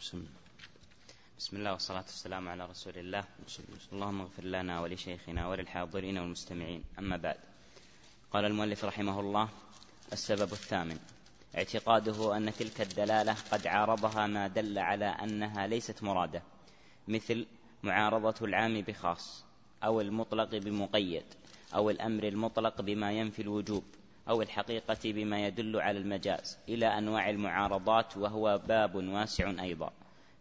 بسم بسم الله والصلاة والسلام على رسول الله. اللهم اغفر لنا ولشيخنا وللحاضرين والمستمعين. أما بعد قال المؤلف رحمه الله السبب الثامن اعتقاده أن تلك الدلالة قد عارضها ما دل على أنها ليست مرادة مثل معارضة العام بخاص أو المطلق بمقيد أو الأمر المطلق بما ينفي الوجوب. أو الحقيقة بما يدل على المجاز إلى أنواع المعارضات وهو باب واسع أيضا.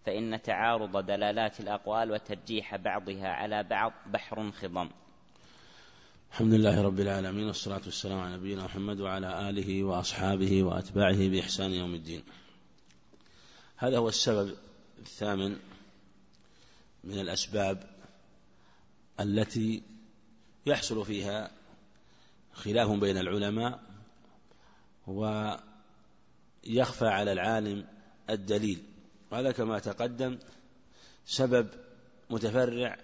فإن تعارض دلالات الأقوال وترجيح بعضها على بعض بحر خضم. الحمد لله رب العالمين والصلاة والسلام على نبينا محمد وعلى آله وأصحابه وأتباعه بإحسان يوم الدين. هذا هو السبب الثامن من الأسباب التي يحصل فيها خلاف بين العلماء ويخفى على العالم الدليل. وهذا كما تقدم سبب متفرع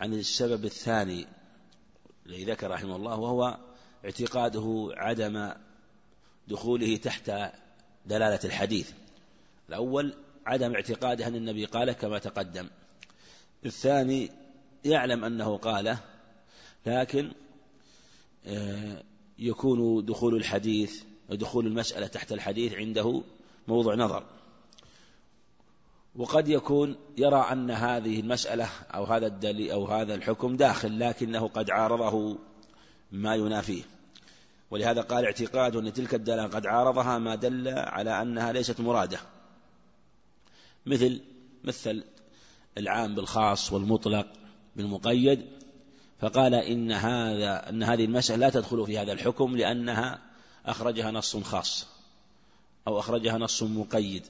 عن السبب الثاني الذي ذكر رحمه الله وهو اعتقاده عدم دخوله تحت دلالة الحديث. الأول عدم اعتقاده أن النبي قاله كما تقدم. الثاني يعلم أنه قاله لكن يكون دخول الحديث دخول المسألة تحت الحديث عنده موضع نظر. وقد يكون يرى أن هذه المسألة أو هذا الدليل أو هذا الحكم داخل لكنه قد عارضه ما ينافيه. ولهذا قال اعتقاد أن تلك الدلالة قد عارضها ما دل على أنها ليست مرادة. مثل مثل العام بالخاص والمطلق بالمقيد فقال إن هذا أن هذه المسألة لا تدخل في هذا الحكم لأنها أخرجها نص خاص أو أخرجها نص مقيد.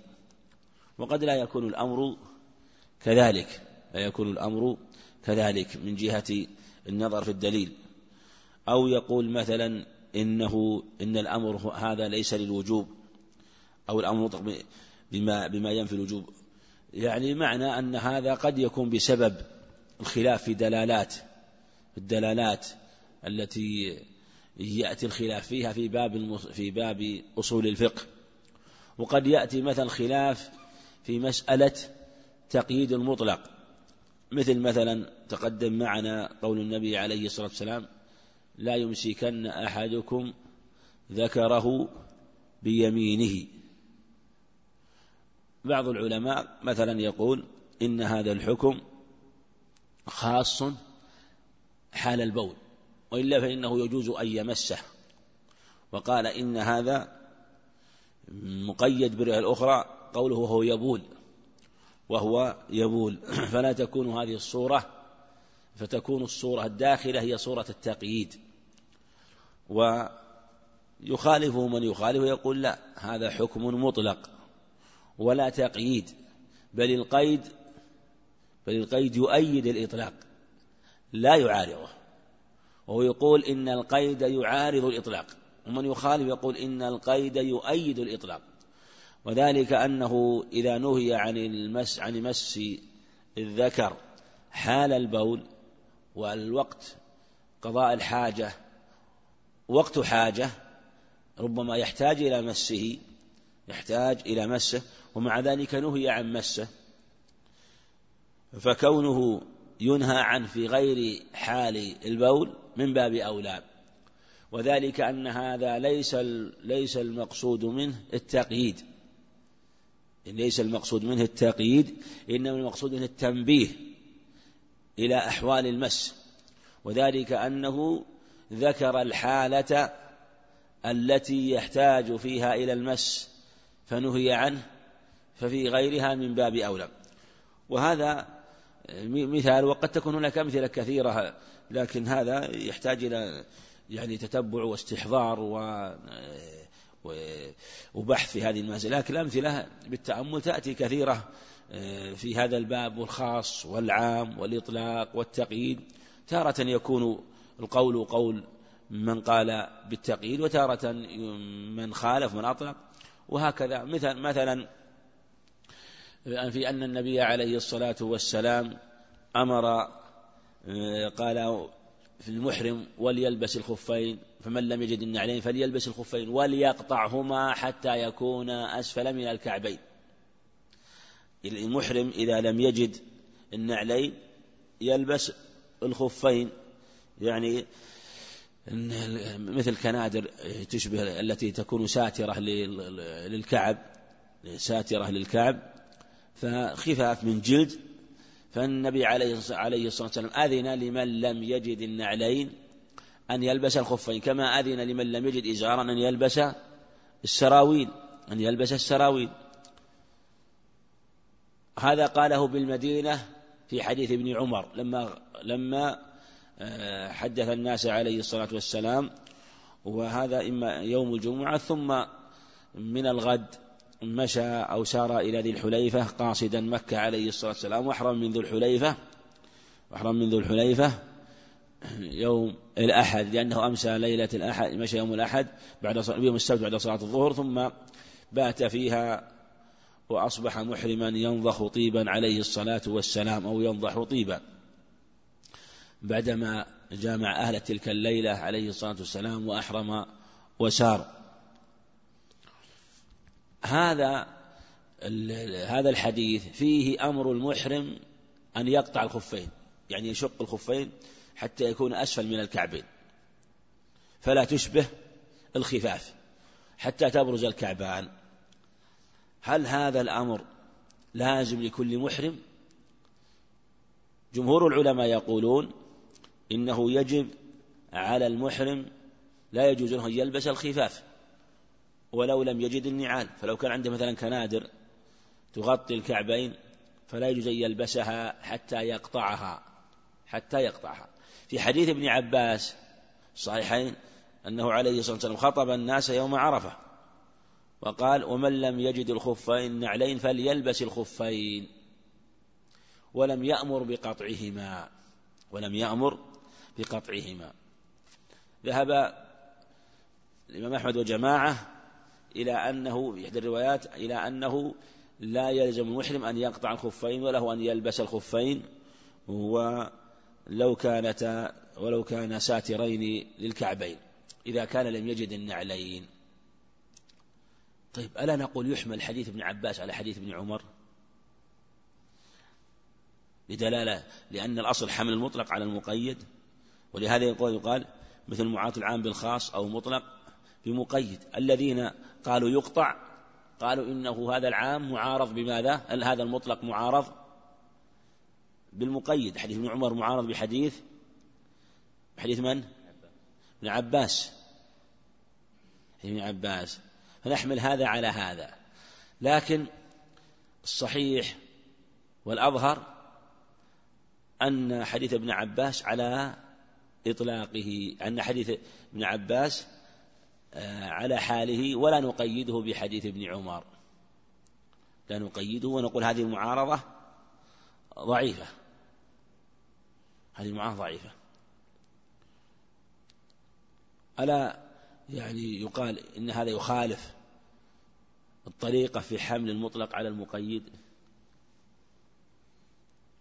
وقد لا يكون الأمر كذلك لا يكون الأمر كذلك من جهة النظر في الدليل. أو يقول مثلا إنه إن الأمر هذا ليس للوجوب أو الأمر مطلق بما بما ينفي الوجوب. يعني معنى أن هذا قد يكون بسبب الخلاف في دلالات الدلالات التي يأتي الخلاف فيها في باب في باب أصول الفقه. وقد يأتي مثلا خلاف في مسألة تقييد المطلق. مثل مثلا تقدم معنا قول النبي عليه الصلاة والسلام لا يمسكن أحدكم ذكره بيمينه. بعض العلماء مثلا يقول إن هذا الحكم خاص حال البول وإلا فإنه يجوز أن يمسه. وقال إن هذا مقيد بالرواية الأخرى قوله وهو يبول وهو يبول. فلا تكون هذه الصورة فتكون الصورة الداخلة هي صورة التقييد. ويخالفه من يخالف ويقول لا هذا حكم مطلق ولا تقييد بل القيد بل القيد يؤيد الإطلاق. لا يعارضه. وهو يقول إن القيد يعارض الإطلاق. ومن يخالف يقول إن القيد يؤيد الإطلاق. وذلك أنه إذا نهي عن المس عن مس الذكر حال البول والوقت قضاء الحاجة وقت حاجة ربما يحتاج إلى مسه يحتاج إلى مسه ومع ذلك نهي عن مسه. فكونه ينهى عنه في غير حال البول من باب أولى. وذلك أن هذا ليس ليس المقصود منه التقييد. ليس المقصود منه التقييد إنما المقصود منه التنبيه إلى أحوال المس. وذلك أنه ذكر الحالة التي يحتاج فيها إلى المس فنهي عنه ففي غيرها من باب أولى. وهذا مثال وقد تكون هناك أمثلة كثيرة لكن هذا يحتاج إلى يعني تتبع واستحضار و وبحث في هذه المسألة لكن الأمثلة بالتأمل تأتي كثيرة آه، في هذا الباب والخاص والعام والإطلاق والتقييد. تارة يكون القول قول من قال بالتقييد وتارة من خالف من أطلق. وهكذا مثل مثلا في أن النبي عليه الصلاة والسلام أمر آه، قال في المحرم وليلبس الخفين فمن لم يجد النعلين فليلبس الخفين وليقطعهما حتى يكون أسفل من الكعبين. المحرم إذا لم يجد النعلين يلبس الخفين يعني مثل كنادر تشبه التي تكون ساترة للكعب ساترة للكعب. فخفاف من جلد. فالنبي عليه الصلاة والسلام أذن لمن لم يجد النعلين أن يلبس الخفين كما أذن لمن لم يجد إزارا أن يلبس السراويل أن يلبس السراويل. هذا قاله بالمدينة في حديث ابن عمر لما لما آه، حدث الناس عليه الصلاة والسلام وهذا إما يوم الجمعة ثم من الغد. مشى أو سار إلى ذي الحليفة قاصدا مكة عليه الصلاة والسلام وأحرم من ذو الحليفة وأحرم من ذو الحليفة يوم الأحد لأنه أمسى ليلة الأحد مشى يوم الأحد بعد يوم السبت بعد صلاة الظهر ثم بات فيها وأصبح محرما ينضخ طيبا عليه الصلاة والسلام أو ينضح طيبا. بعدما جامع أهل تلك الليلة عليه الصلاة والسلام وأحرم وسار. هذا هذا الحديث فيه أمر المحرم أن يقطع الخفين يعني يشق الخفين حتى يكون أسفل من الكعبين فلا تشبه الخفاف حتى تبرز الكعبان. هل هذا الأمر لازم لكل محرم؟ جمهور العلماء يقولون إنه يجب على المحرم لا يجوز له أن يلبس الخفاف. ولو لم يجد النعال فلو كان عنده مثلا كنادر تغطي الكعبين فلا يجوز أن يلبسها حتى يقطعها حتى يقطعها. في حديث ابن عباس صحيحين أنه عليه الصلاة والسلام خطب الناس يوم عرفة وقال ومن لم يجد الخفين نعلين فليلبس الخفين ولم يأمر بقطعهما ولم يأمر بقطعهما. ذهب الإمام أحمد وجماعة إلى أنه في إحدى الروايات إلى أنه لا يلزم المحرم أن يقطع الخفين وله أن يلبس الخفين ولو كانتا ولو كان ساترين للكعبين إذا كان لم يجد النعلين. طيب ألا نقول يحمل حديث ابن عباس على حديث ابن عمر؟ بدلالة لأن الأصل حمل المطلق على المقيد ولهذا يقول يقال مثل معاة العام بالخاص أو مطلق بمقيد الذين قالوا يقطع. قالوا إنه هذا العام معارض بماذا؟ هذا المطلق معارض؟ بالمقيد. حديث ابن عمر معارض بحديث حديث من؟ ابن عباس. ابن عباس. فنحمل هذا على هذا. لكن الصحيح والأظهر أن حديث ابن عباس على إطلاقه أن حديث ابن عباس على حاله ولا نقيده بحديث ابن عمر. لا نقيده ونقول هذه المعارضة ضعيفة. هذه المعارضة ضعيفة. ألا يعني يقال إن هذا يخالف الطريقة في حمل المطلق على المقيد؟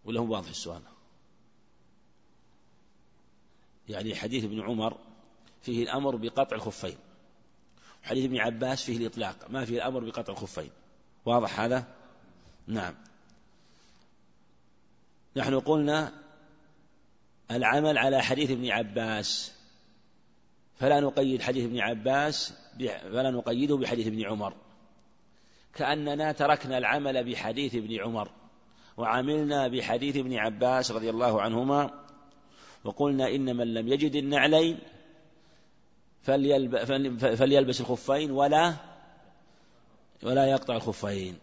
ولا هو واضح السؤال؟ يعني حديث ابن عمر فيه الأمر بقطع الخفين. حديث ابن عباس فيه الإطلاق ما فيه الأمر بقطع الخفين. واضح هذا؟ نعم. نحن قلنا العمل على حديث ابن عباس فلا نقيد حديث ابن عباس فلا نقيده بحديث ابن عمر. كأننا تركنا العمل بحديث ابن عمر وعملنا بحديث ابن عباس رضي الله عنهما وقلنا إن من لم يجد النعلين فليلبس الخفين ولا ولا يقطع الخفين.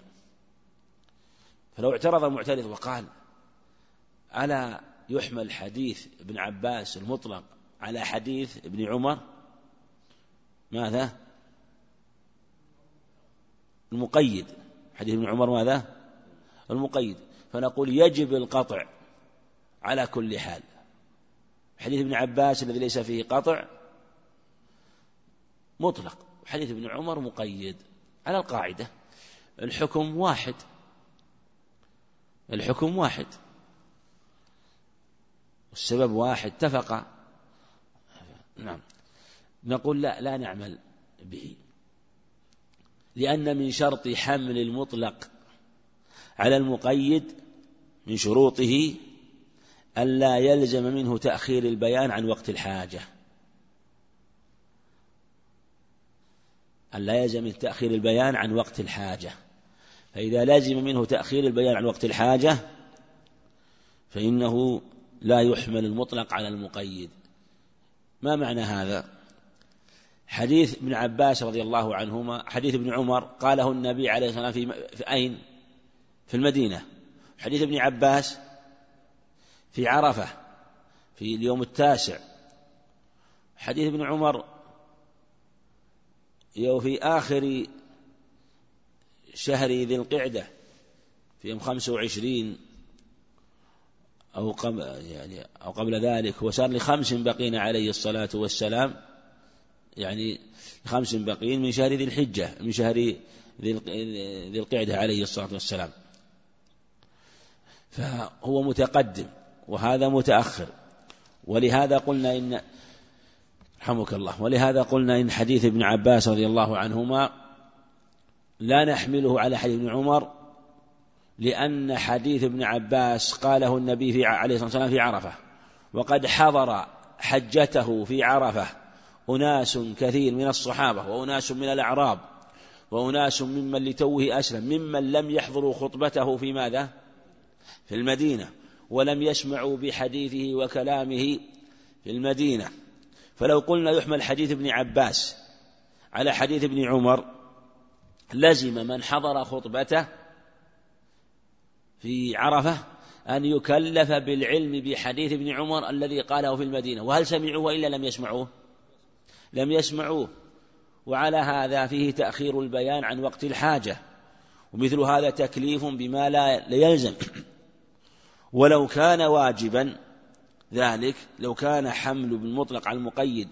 فلو اعترض المعترض وقال ألا يحمل حديث ابن عباس المطلق على حديث ابن عمر؟ ماذا؟ المقيد. حديث ابن عمر ماذا؟ المقيد. فنقول يجب القطع على كل حال. حديث ابن عباس الذي ليس فيه قطع مطلق. حديث ابن عمر مقيد. على القاعدة الحكم واحد. الحكم واحد. والسبب واحد اتفق. نعم. نقول لا لا نعمل به. لأن من شرط حمل المطلق على المقيد من شروطه ألا يلزم منه تأخير البيان عن وقت الحاجة. ألا يلزم من تأخير البيان عن وقت الحاجة. فإذا لزم منه تأخير البيان عن وقت الحاجة فإنه لا يحمل المطلق على المقيد. ما معنى هذا؟ حديث ابن عباس رضي الله عنهما حديث ابن عمر قاله النبي عليه الصلاة والسلام في أين؟ في المدينة. حديث ابن عباس في عرفة في اليوم التاسع. حديث ابن عمر في آخر شهر ذي القعدة في يوم خمسة وعشرين أو قبل يعني أو قبل ذلك وصار لخمس بقين عليه الصلاة والسلام يعني خمس بقين من شهر ذي الحجة من شهر ذي القعدة عليه الصلاة والسلام. فهو متقدم وهذا متأخر. ولهذا قلنا إن رحمك الله ولهذا قلنا إن حديث ابن عباس رضي الله عنهما لا نحمله على حديث ابن عمر لأن حديث ابن عباس قاله النبي في عليه الصلاة والسلام في عرفة وقد حضر حجته في عرفة أناس كثير من الصحابة وأناس من الأعراب وأناس ممن لتوه أسلم ممن لم يحضروا خطبته في ماذا؟ في المدينة ولم يسمعوا بحديثه وكلامه في المدينة فلو قلنا يحمل حديث ابن عباس على حديث ابن عمر لزم من حضر خطبته في عرفة أن يكلف بالعلم بحديث ابن عمر الذي قاله في المدينة. وهل سمعوه وإلا لم يسمعوه؟ لم يسمعوه. وعلى هذا فيه تأخير البيان عن وقت الحاجة. ومثل هذا تكليف بما لا يلزم. ولو كان واجبا ذلك لو كان حمل بالمطلق على المقيد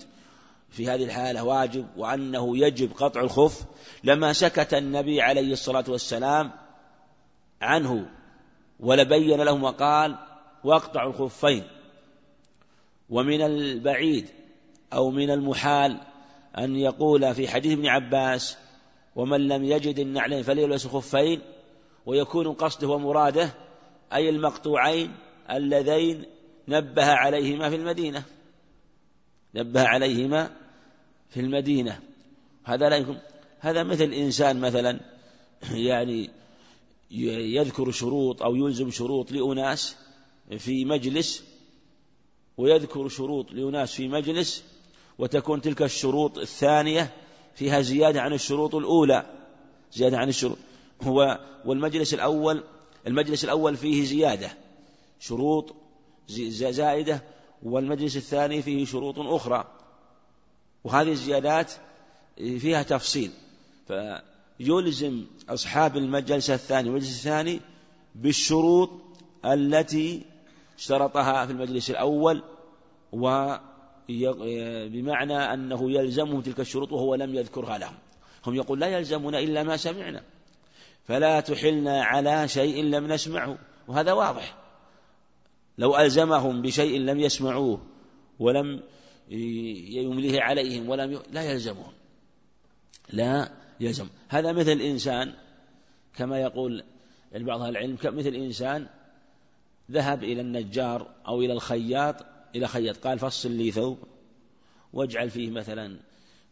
في هذه الحالة واجب وأنه يجب قطع الخف لما سكت النبي عليه الصلاة والسلام عنه ولبين لهم وقال واقطعوا الخفين ومن البعيد أو من المحال أن يقول في حديث ابن عباس ومن لم يجد النعلين فليلبس خفين ويكون قصده ومراده أي المقطوعين اللذين نبه عليهما في المدينة. نبه عليهما في المدينة. هذا لا يكون هذا مثل إنسان مثلا يعني يذكر شروط أو يلزم شروط لأناس في مجلس ويذكر شروط لأناس في مجلس وتكون تلك الشروط الثانية فيها زيادة عن الشروط الأولى. زيادة عن الشروط. هو والمجلس الأول المجلس الأول فيه زيادة. شروط زائدة والمجلس الثاني فيه شروط أخرى. وهذه الزيادات فيها تفصيل. فيلزم أصحاب المجلس الثاني والمجلس الثاني بالشروط التي اشترطها في المجلس الأول وبمعنى أنه يلزمهم تلك الشروط وهو لم يذكرها لهم. هم يقول لا يلزمنا إلا ما سمعنا. فلا تحلنا على شيء لم نسمعه. وهذا واضح. لو ألزمهم بشيء لم يسمعوه ولم يمليه عليهم ولم ي... لا يلزمهم. لا يلزم. هذا مثل إنسان كما يقول بعض أهل العلم مثل إنسان ذهب إلى النجار أو إلى الخياط إلى خياط قال فصل لي ثوب واجعل فيه مثلا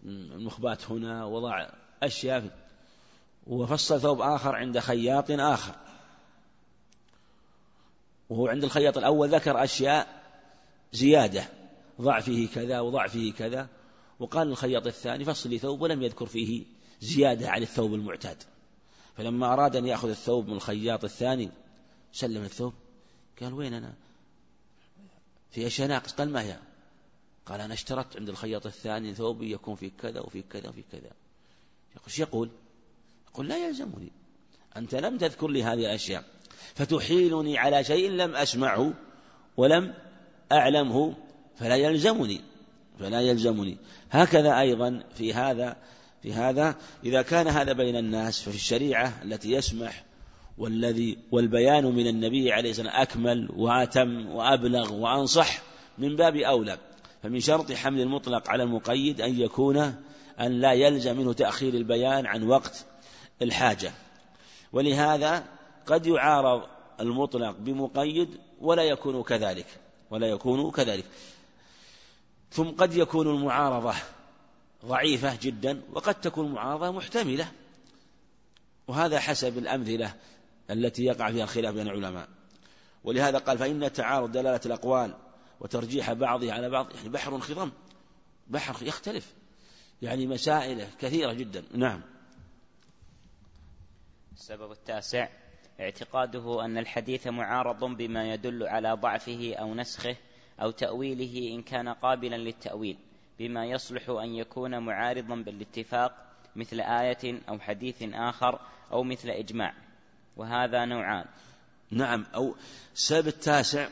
المخبات هنا وضع أشياء وفصل ثوب آخر عند خياط آخر. وهو عند الخياط الأول ذكر أشياء زيادة. ضع فيه كذا وضع فيه كذا. وقال الخياط الثاني فصل لي ثوب ولم يذكر فيه زيادة عن الثوب المعتاد. فلما أراد أن يأخذ الثوب من الخياط الثاني سلم الثوب. قال وين أنا؟ في أشياء ناقص قال ما هي؟ قال أنا اشترطت عند الخياط الثاني ثوبي يكون فيه كذا وفيه كذا وفيه كذا. يقول يقول؟ قل لا يلزمني. أنت لم تذكر لي هذه الأشياء. فتحيلني على شيء لم أسمعه ولم أعلمه فلا يلزمني فلا يلزمني. هكذا أيضا في هذا في هذا إذا كان هذا بين الناس ففي الشريعة التي يسمح والذي والبيان من النبي عليه الصلاة والسلام أكمل وأتم وأبلغ وأنصح من باب أولى. فمن شرط حمل المطلق على المقيد أن يكون أن لا يلزم منه تأخير البيان عن وقت الحاجة. ولهذا قد يعارض المطلق بمقيد ولا يكون كذلك ولا يكون كذلك. ثم قد يكون المعارضة ضعيفة جدا وقد تكون المعارضة محتملة. وهذا حسب الأمثلة التي يقع فيها الخلاف بين العلماء. ولهذا قال فإن تعارض دلالة الأقوال وترجيح بعضها على بعض يعني بحر خضم بحر يختلف. يعني مسائل كثيرة جدا. نعم. السبب التاسع اعتقاده أن الحديث معارض بما يدل على ضعفه أو نسخه أو تأويله إن كان قابلا للتأويل بما يصلح أن يكون معارضا بالاتفاق مثل آية أو حديث آخر أو مثل إجماع. وهذا نوعان. نعم أو السبب التاسع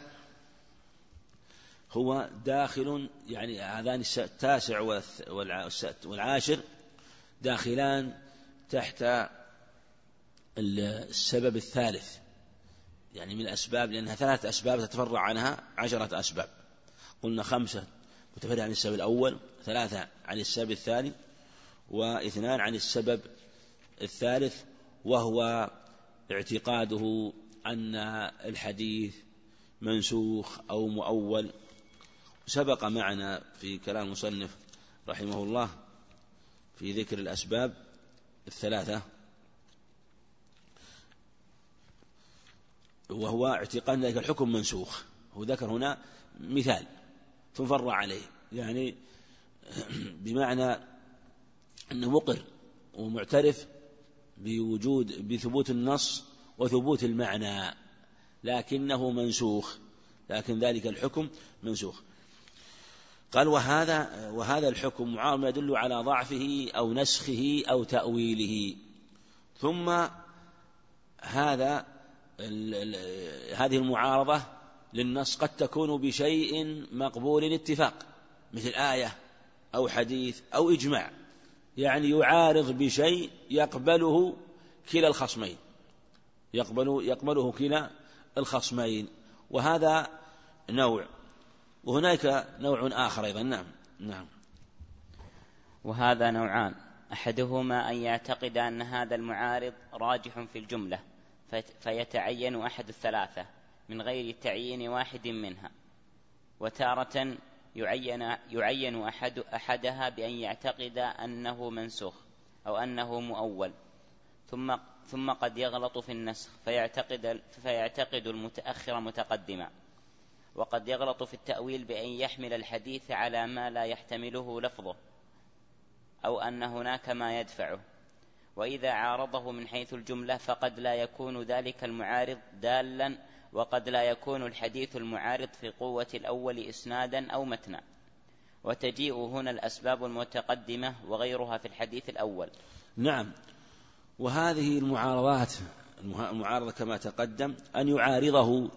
هو داخل يعني هذان التاسع والعاشر داخلان تحت السبب الثالث. يعني من الأسباب لأنها ثلاثة أسباب تتفرع عنها عشرة أسباب. قلنا خمسة متفرع عن السبب الأول ثلاثة عن السبب الثاني واثنان عن السبب الثالث وهو اعتقاده أن الحديث منسوخ أو مؤول. سبق معنا في كلام المصنف رحمه الله في ذكر الأسباب الثلاثة. وهو اعتقاد ذلك الحكم منسوخ. هو ذكر هنا مثال فرع عليه. يعني بمعنى أنه مقر ومعترف بوجود بثبوت النص وثبوت المعنى لكنه منسوخ. لكن ذلك الحكم منسوخ. قال وهذا وهذا الحكم معارض ما يدل على ضعفه أو نسخه أو تأويله. ثم هذا هذه المعارضة للنص قد تكون بشيء مقبول اتفاق مثل آية أو حديث أو إجماع يعني يعارض بشيء يقبله كلا الخصمين يقبل يقبله كلا الخصمين وهذا نوع وهناك نوع آخر أيضا نعم نعم. وهذا نوعان أحدهما أن يعتقد أن هذا المعارض راجح في الجملة فيتعين أحد الثلاثة من غير تعيين واحد منها. وتارة يعين, يعين أحد أحدها بأن يعتقد أنه منسوخ أو أنه مؤول. ثم ثم قد يغلط في النسخ فيعتقد فيعتقد المتأخر متقدما. وقد يغلط في التأويل بأن يحمل الحديث على ما لا يحتمله لفظه أو أن هناك ما يدفعه. وإذا عارضه من حيث الجملة فقد لا يكون ذلك المعارض دالا وقد لا يكون الحديث المعارض في قوة الأول إسنادا أو متنا. وتجيء هنا الأسباب المتقدمة وغيرها في الحديث الأول. نعم. وهذه المعارضات المعارضة كما تقدم أن يعارضه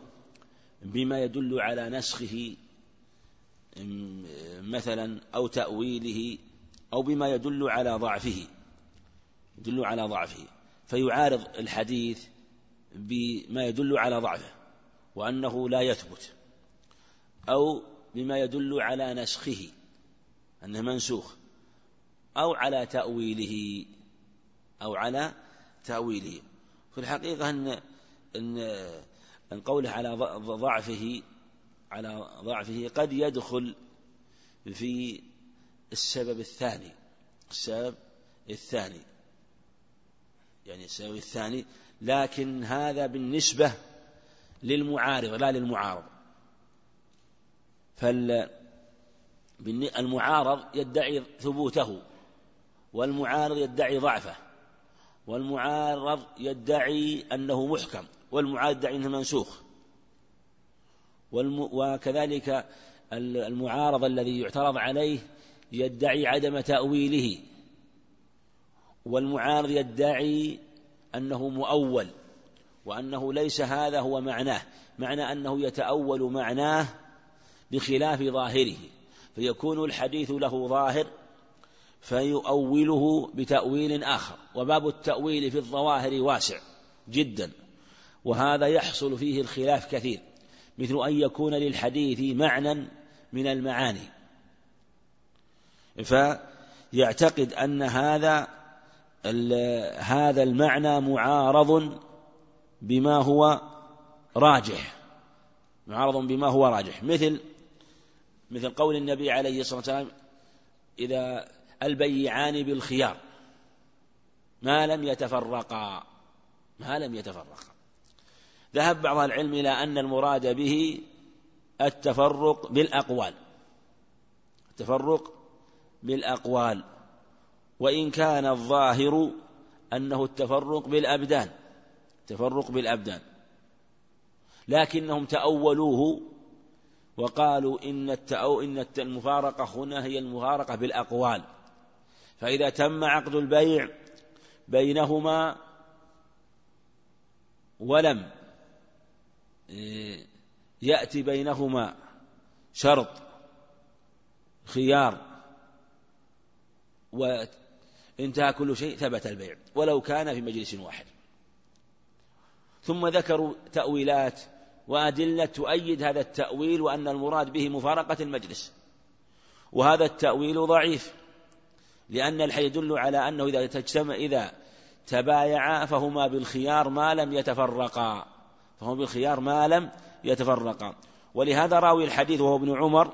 بما يدل على نسخه مثلا أو تأويله أو بما يدل على ضعفه. يدل على ضعفه فيعارض الحديث بما يدل على ضعفه وأنه لا يثبت أو بما يدل على نسخه أنه منسوخ أو على تأويله أو على تأويله. في الحقيقة أن أن أن قوله على ضعفه على ضعفه قد يدخل في السبب الثاني السبب الثاني. يعني السبب الثاني لكن هذا بالنسبة للمعارض لا للمعارض فالمعارض يدعي ثبوته والمعارض يدعي ضعفه والمعارض يدعي أنه محكم والمعارض يدعي أنه منسوخ. وكذلك المعارض الذي يعترض عليه يدعي عدم تأويله. والمعارض يدعي أنه مؤول وأنه ليس هذا هو معناه معنى أنه يتأول معناه بخلاف ظاهره فيكون الحديث له ظاهر فيؤوله بتأويل آخر وباب التأويل في الظواهر واسع جدا وهذا يحصل فيه الخلاف كثير مثل أن يكون للحديث معنى من المعاني. فيعتقد أن هذا هذا المعنى معارض بما هو راجح. معارض بما هو راجح. مثل مثل قول النبي عليه الصلاة والسلام إذا البيعان بالخيار ما لم يتفرقا. ما لم يتفرقا. ذهب بعض العلم إلى أن المراد به التفرق بالأقوال. التفرق بالأقوال. وإن كان الظاهر أنه التفرق بالأبدان التفرق بالأبدان. لكنهم تأولوه وقالوا إن التأو إن المفارقة هنا هي المفارقة بالأقوال. فإذا تم عقد البيع بينهما ولم يأتي بينهما شرط خيار وانتهى كل شيء ثبت البيع ولو كان في مجلس واحد. ثم ذكروا تأويلات وأدلة تؤيد هذا التأويل وأن المراد به مفارقة المجلس. وهذا التأويل ضعيف لأن الحي يدل على أنه إذا تجتمع إذا تبايعا فهما بالخيار ما لم يتفرقا فهما بالخيار ما لم يتفرقا. ولهذا راوي الحديث وهو ابن عمر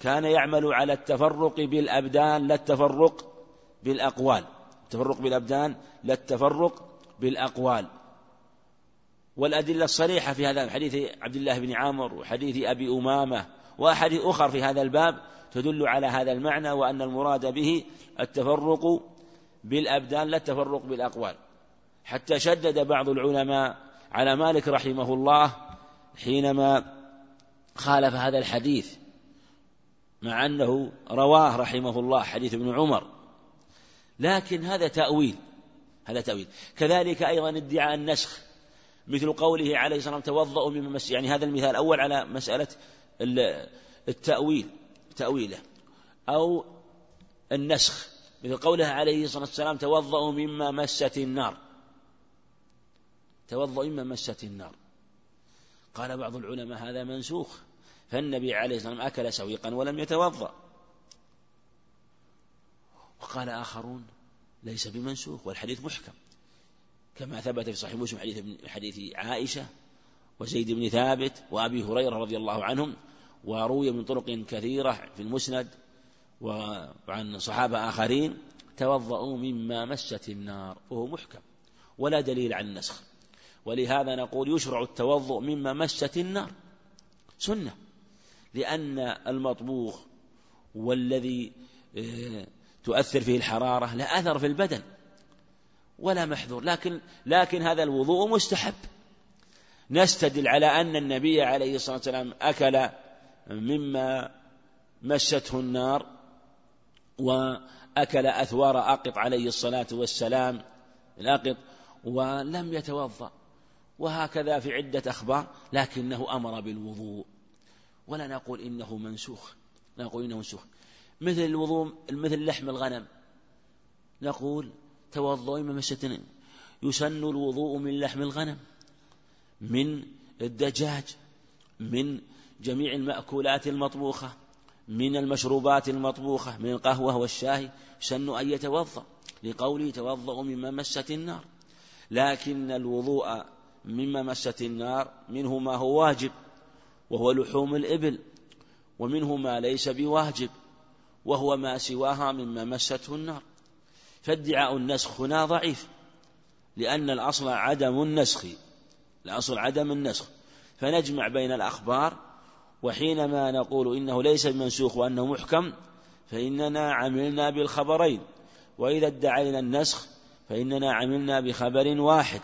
كان يعمل على التفرق بالأبدان لا التفرق بالأقوال. التفرق بالأبدان لا التفرق بالأقوال. والأدلة الصريحة في هذا حديث عبد الله بن عامر وحديث أبي أمامة وأحاديث أخر في هذا الباب تدل على هذا المعنى وأن المراد به التفرق بالأبدان لا التفرق بالأقوال. حتى شدد بعض العلماء على مالك رحمه الله حينما خالف هذا الحديث مع أنه رواه رحمه الله حديث ابن عمر. لكن هذا تأويل هذا تأويل. كذلك أيضا ادعاء النسخ مثل قوله عليه الصلاة والسلام توضأوا مما مس يعني هذا المثال الأول على مسألة التأويل تأويله. أو النسخ مثل قوله عليه الصلاة والسلام توضأوا مما مست النار. توضأوا مما مست النار. قال بعض العلماء هذا منسوخ فالنبي عليه الصلاة والسلام أكل سويقا ولم يتوضأ. وقال آخرون ليس بمنسوخ والحديث محكم. كما ثبت في صحيح مسلم حديث حديث عائشة وزيد بن ثابت وأبي هريرة رضي الله عنهم وروي من طرق كثيرة في المسند وعن صحابة آخرين توضؤوا مما مست النار وهو محكم ولا دليل عن النسخ. ولهذا نقول يشرع التوضؤ مما مست النار. سنة لأن المطبوخ والذي آه، تؤثر فيه الحرارة لا أثر في البدن ولا محذور. لكن لكن هذا الوضوء مستحب. نستدل على أن النبي عليه الصلاة والسلام أكل مما مسته النار وأكل أثوار أقط عليه الصلاة والسلام الأقط ولم يتوضأ. وهكذا في عدة أخبار لكنه أمر بالوضوء. ولا نقول إنه منسوخ نقول إنه منسوخ. مثل الوضوء مثل لحم الغنم. نقول إما مستن يسن الوضوء من لحم الغنم من الدجاج من جميع المأكولات المطبوخة من المشروبات المطبوخة من القهوة والشاي. سن أن يتوضأ. لقوله توضأ مما مست النار. لكن الوضوء مما مست النار منه ما هو واجب وهو لحوم الإبل ومنه ما ليس بواجب. وهو ما سواها مما مسته النار. فادعاء النسخ هنا ضعيف لأن الأصل عدم النسخ الأصل عدم النسخ. فنجمع بين الأخبار وحينما نقول إنه ليس بمنسوخ وأنه محكم فإننا عملنا بالخبرين. وإذا ادعينا النسخ فإننا عملنا بخبر واحد.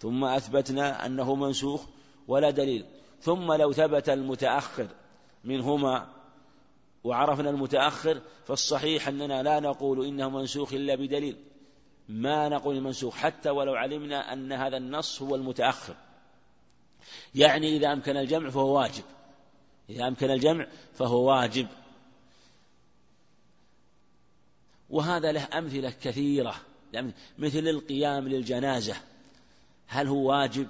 ثم أثبتنا أنه منسوخ ولا دليل. ثم لو ثبت المتأخر منهما وعرفنا المتأخر فالصحيح أننا لا نقول إنه منسوخ إلا بدليل. ما نقول منسوخ حتى ولو علمنا أن هذا النص هو المتأخر. يعني إذا أمكن الجمع فهو واجب. إذا أمكن الجمع فهو واجب. وهذا له أمثلة كثيرة. مثل القيام للجنازة. هل هو واجب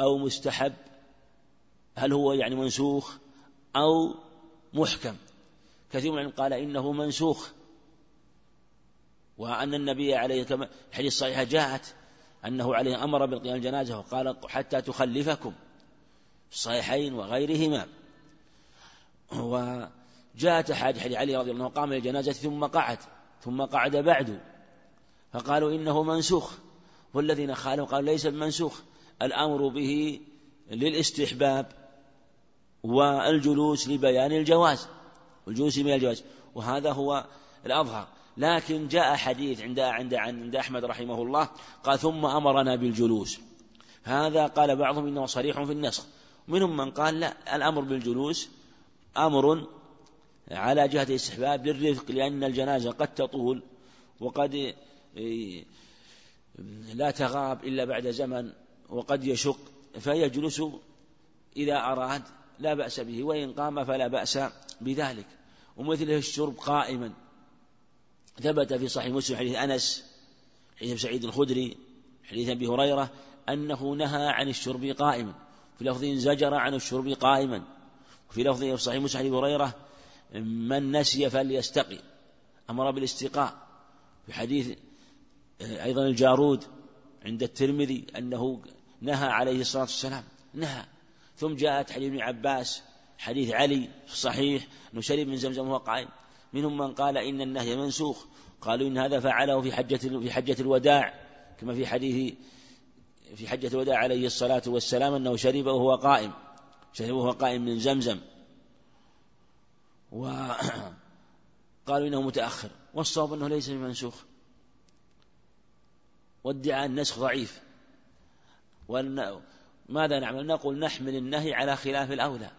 أو مستحب؟ هل هو يعني منسوخ أو محكم. كثير من قال إنه منسوخ. وأن النبي عليه كما الحديث الصحيحة جاءت أنه عليه أمر بالقيام الجنازة وقال حتى تخلفكم الصحيحين وغيرهما. وجاءت حديث علي رضي الله عنه قام للجنازة ثم قعد ثم قعد بعد. فقالوا إنه منسوخ. والذين خالوا قالوا ليس بمنسوخ الأمر به للاستحباب. والجلوس لبيان الجواز والجلوس من الجواز. وهذا هو الأظهر. لكن جاء حديث عند عند عند أحمد رحمه الله قال ثم أمرنا بالجلوس. هذا قال بعضهم إنه صريح في النسخ. منهم من قال لا الأمر بالجلوس أمر على جهة الاستحباب للرفق لأن الجنازة قد تطول وقد إيه، لا تغاب إلا بعد زمن وقد يشق فيجلس إذا أراد لا بأس به وإن قام فلا بأس بذلك. ومثله الشرب قائما. ثبت في صحيح مسلم حديث أنس حديث سعيد الخدري حديث أبي هريرة أنه نهى عن الشرب قائما. في لفظ زجر عن الشرب قائما. وفي لفظ في صحيح مسلم أبي هريرة من نسي فليستقي. أمر بالاستقاء. في حديث أيضا الجارود عند الترمذي أنه نهى عليه الصلاة والسلام. نهى. ثم جاءت حديث ابن عباس حديث علي في الصحيح أنه شرب من زمزم وهو قائم منهم من قال إن النهي منسوخ. قالوا إن هذا فعله في حجة في حجة الوداع كما في حديث في حجة الوداع عليه الصلاة والسلام أنه شرب وهو قائم. شرب وهو قائم من زمزم. وقالوا إنه متأخر. والصواب أنه ليس بمنسوخ وادعاء النسخ ضعيف. ماذا نعمل؟ نقول نحمل النهي على خلاف الأولى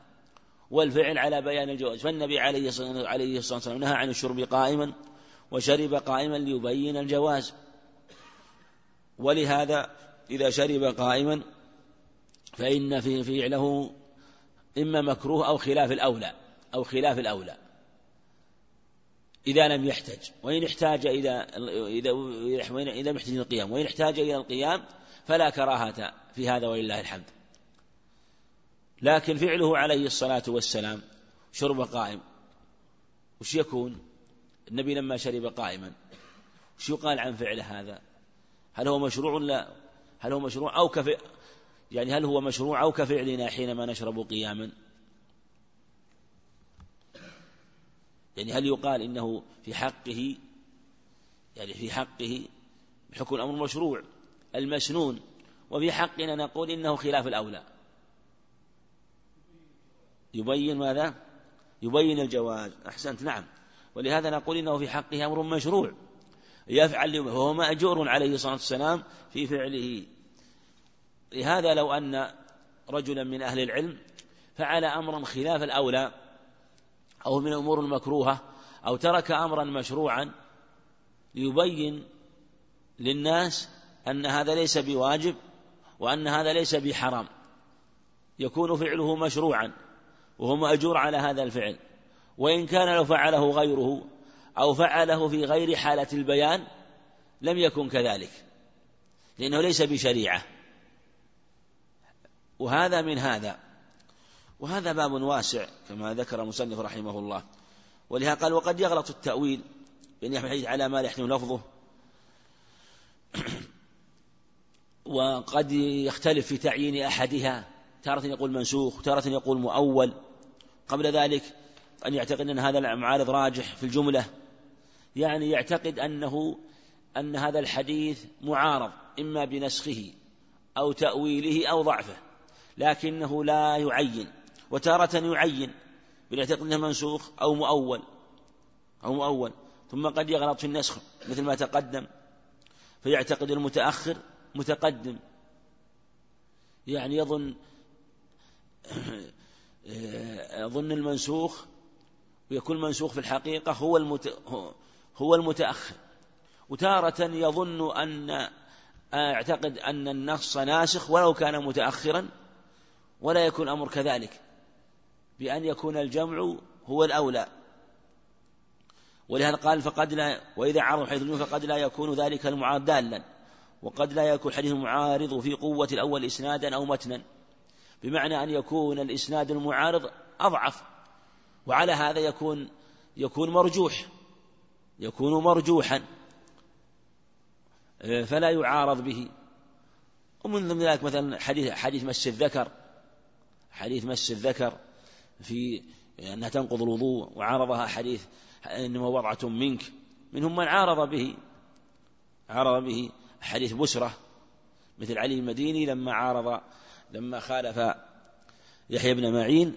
والفعل على بيان الجواز فالنبي عليه الصلاة والسلام نهى عن الشرب قائما وشرب قائما ليبين الجواز. ولهذا إذا شرب قائما فإن في فعله إما مكروه أو خلاف الأولى أو خلاف الأولى. إذا لم يحتج وإن احتاج إذا إذا إذا محتاج القيام وإن احتاج إلى القيام فلا كراهة في هذا ولله الحمد. لكن فعله عليه الصلاة والسلام شرب قائم. وش يكون؟ النبي لما شرب قائما وش يقال عن فعله هذا؟ هل هو مشروع لا؟ هل هو مشروع أو كف يعني هل هو مشروع أو كفعلنا حينما نشرب قياما؟ يعني هل يقال إنه في حقه يعني في حقه بحكم الأمر مشروع المسنون وفي حقنا نقول إنه خلاف الأولى؟ يبين ماذا؟ يبين الجواز أحسنت نعم. ولهذا نقول إنه في حقه أمر مشروع. يفعل وهو مأجور عليه الصلاة والسلام في فعله. لهذا لو أن رجلا من أهل العلم فعل أمرا خلاف الأولى أو من الأمور المكروهة أو ترك أمرا مشروعا ليبين للناس أن هذا ليس بواجب وأن هذا ليس بحرام. يكون فعله مشروعا وهو مأجور على هذا الفعل. وإن كان لو فعله غيره أو فعله في غير حالة البيان لم يكن كذلك لأنه ليس بشريعة. وهذا من هذا. وهذا باب واسع كما ذكر المصنف رحمه الله. ولهذا قال وقد يغلط التأويل بأن يحمل الحديث على ما لا يحتمل لفظه. وقد يختلف في تعيين أحدها. تارة يقول منسوخ تارة يقول مؤول. قبل ذلك أن يعتقد أن هذا المعارض راجح في الجملة. يعني يعتقد أنه أن هذا الحديث معارض إما بنسخه أو تأويله أو ضعفه لكنه لا يعين. وتارة يعين بيعتقد أنه منسوخ أو مؤول أو مؤول. ثم قد يغلط في النسخ مثل ما تقدم فيعتقد المتأخر متقدم. يعني يظن يظن المنسوخ ويكون المنسوخ في الحقيقة هو المت... هو المتأخر. وتارة يظن أن أعتقد أن النص ناسخ ولو كان متأخرا ولا يكون الأمر كذلك. بأن يكون الجمع هو الأولى. ولهذا قال فقد لا وإذا عرض حيث فقد لا يكون ذلك المعارض دالا. وقد لا يكون حديث المعارض في قوة الأول إسنادا أو متنا. بمعنى أن يكون الإسناد المعارض أضعف. وعلى هذا يكون يكون مرجوح يكون مرجوحا. فلا يعارض به. ومن ضمن ذلك مثلا حديث حديث مس الذكر حديث مس الذكر. في أنها تنقض الوضوء وعارضها حديث إنما وضعة منك. منهم من عارض به عارض به حديث بسرة مثل علي المديني لما عارض لما خالف يحيى بن معين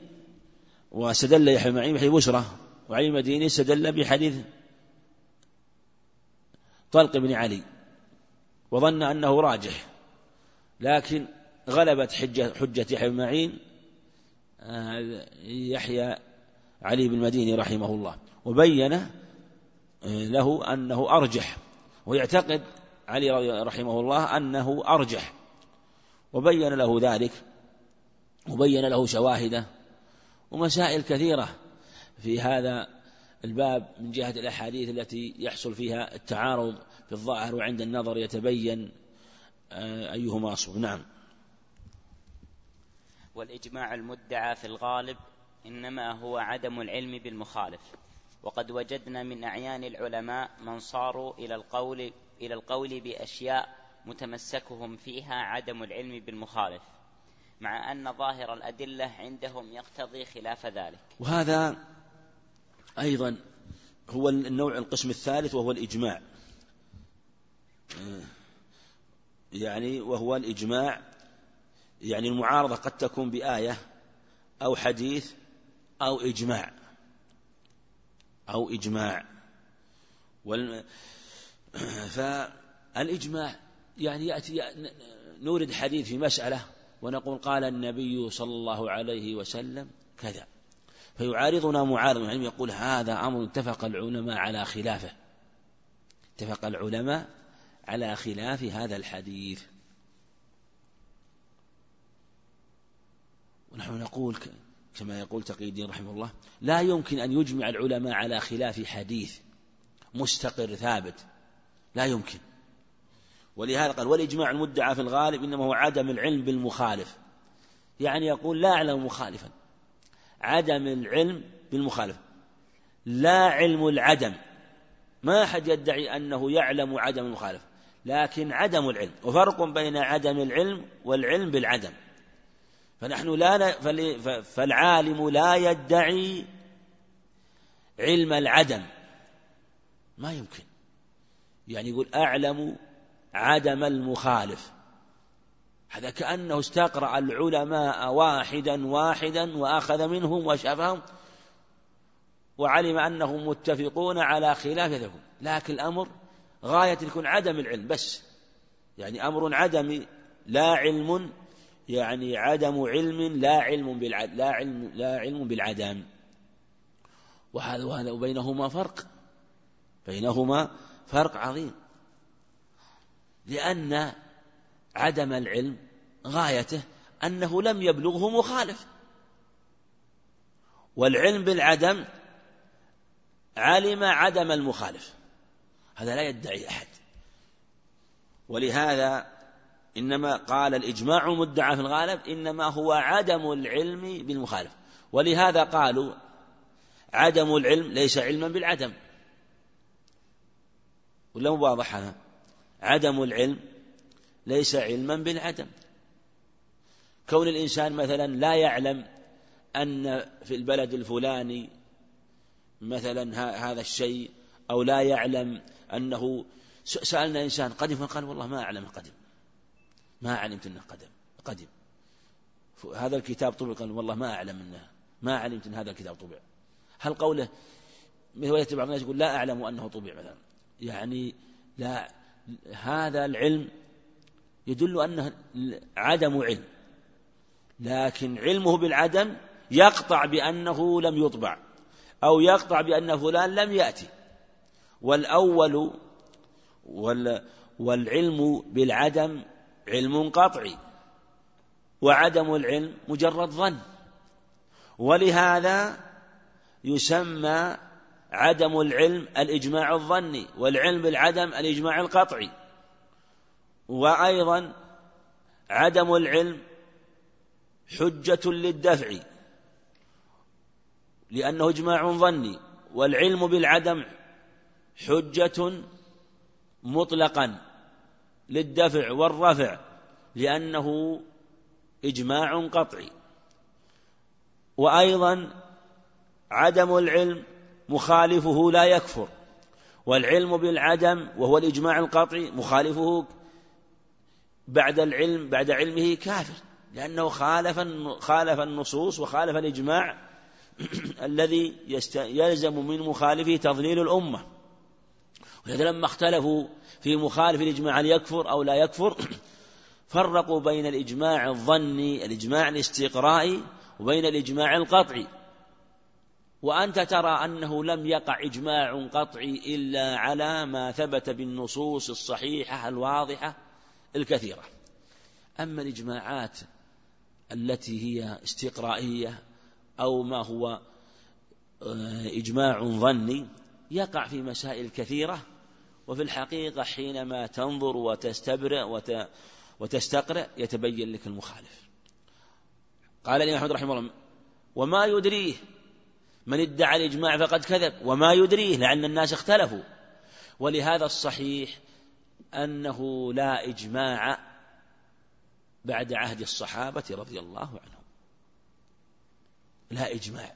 واستدل يحيى بن معين بحديث بسرة وعلي المديني استدل بحديث طلق بن علي. وظن أنه راجح لكن غلبت حجة, حجة يحيى بن معين يحيى علي بن المديني رحمه الله وبين آه، له أنه أرجح ويعتقد علي رحمه الله أنه أرجح وبين له ذلك وبين له شواهده ومسائل كثيرة في هذا الباب من جهة الأحاديث التي يحصل فيها التعارض في الظاهر وعند النظر يتبين آه، أيهما أصل. نعم. والإجماع المدعى في الغالب إنما هو عدم العلم بالمخالف. وقد وجدنا من أعيان العلماء من صاروا إلى القول إلى القول بأشياء متمسكهم فيها عدم العلم بالمخالف مع أن ظاهر الأدلة عندهم يقتضي خلاف ذلك. وهذا أيضا هو النوع القسم الثالث وهو الإجماع. يعني وهو الإجماع يعني المعارضة قد تكون بآية أو حديث أو إجماع. أو إجماع. وال... فالإجماع يعني يأتي نورد حديث في مسألة ونقول قال النبي صلى الله عليه وسلم كذا. فيعارضنا معارض يعني يقول هذا أمر اتفق العلماء على خلافه. اتفق العلماء على خلاف هذا الحديث. ونحن نقول كما يقول تقي الدين رحمه الله لا يمكن أن يجمع العلماء على خلاف حديث مستقر ثابت. لا يمكن. ولهذا قال والإجماع المدعى في الغالب إنما هو عدم العلم بالمخالف. يعني يقول لا أعلم مخالفا. عدم العلم بالمخالف. لا علم العدم. ما أحد يدعي أنه يعلم عدم المخالف. لكن عدم العلم. وفرق بين عدم العلم والعلم بالعدم. فنحن لا فالعالم لا يدعي علم العدم. ما يمكن. يعني يقول أعلم عدم المخالف. هذا كأنه استقرأ العلماء واحدا واحدا وأخذ منهم وشافهم وعلم أنهم متفقون على خلاف ذلك لكن الأمر غاية يكون عدم العلم بس. يعني أمر عدمي لا علم يعني عدم علم لا علم بالعد لا علم لا علم بالعدم. وهذا وهذا وبينهما فرق. بينهما فرق عظيم. لأن عدم العلم غايته أنه لم يبلغه مخالف. والعلم بالعدم علم عدم المخالف. هذا لا يدعي أحد. ولهذا إنما قال الإجماع مدعى في الغالب إنما هو عدم العلم بالمخالف. ولهذا قالوا عدم العلم ليس علما بالعدم. ولا واضح هذا. عدم العلم ليس علما بالعدم. كون الإنسان مثلا لا يعلم أن في البلد الفلاني مثلا هذا الشيء أو لا يعلم أنه سألنا إنسان قدم فقال والله ما أعلم قدم ما علمت أنه قدم قدم. هذا الكتاب طبع قال والله ما أعلم أنه ما علمت أن هذا الكتاب طبع. هل قوله مثل بعض الناس يقول لا أعلم أنه طبع مثلا؟ يعني لا هذا العلم يدل أنه عدم علم. لكن علمه بالعدم يقطع بأنه لم يطبع أو يقطع بأن فلان لم يأتي. والأول والعلم بالعدم علم قطعي وعدم العلم مجرد ظن. ولهذا يسمى عدم العلم الإجماع الظني والعلم بالعدم الإجماع القطعي. وأيضا عدم العلم حجة للدفع لأنه إجماع ظني والعلم بالعدم حجة مطلقا. للدفع والرفع لأنه إجماع قطعي. وأيضا عدم العلم مخالفه لا يكفر. والعلم بالعدم وهو الإجماع القطعي مخالفه بعد العلم بعد علمه كافر لأنه خالف خالف النصوص وخالف الإجماع الذي يلزم من مخالفه تضليل الأمة. ولذا لما اختلفوا في مخالف الإجماع هل يكفر أو لا يكفر فرقوا بين الإجماع الظني الإجماع الاستقرائي وبين الإجماع القطعي. وأنت ترى أنه لم يقع إجماع قطعي إلا على ما ثبت بالنصوص الصحيحة الواضحة الكثيرة. أما الإجماعات التي هي استقرائية أو ما هو آه، إجماع ظني يقع في مسائل كثيرة وفي الحقيقة حينما تنظر وتستبرئ وتستقرئ يتبين لك المخالف. قال الإمام أحمد رحمه الله وما يدريه من ادعى الإجماع فقد كذب وما يدريه لأن الناس اختلفوا. ولهذا الصحيح أنه لا إجماع بعد عهد الصحابة رضي الله عنهم. لا إجماع.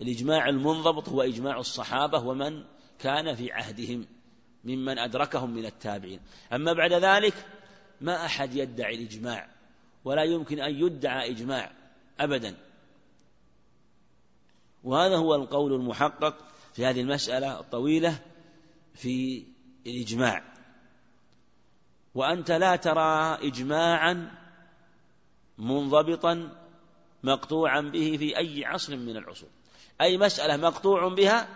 الإجماع المنضبط هو إجماع الصحابة ومن كان في عهدهم. ممن أدركهم من التابعين. أما بعد ذلك ما أحد يدعي الإجماع ولا يمكن أن يدعى إجماع أبدا. وهذا هو القول المحقق في هذه المسألة الطويلة في الإجماع. وأنت لا ترى إجماعا منضبطا مقطوعا به في أي عصر من العصور. أي مسألة مقطوع بها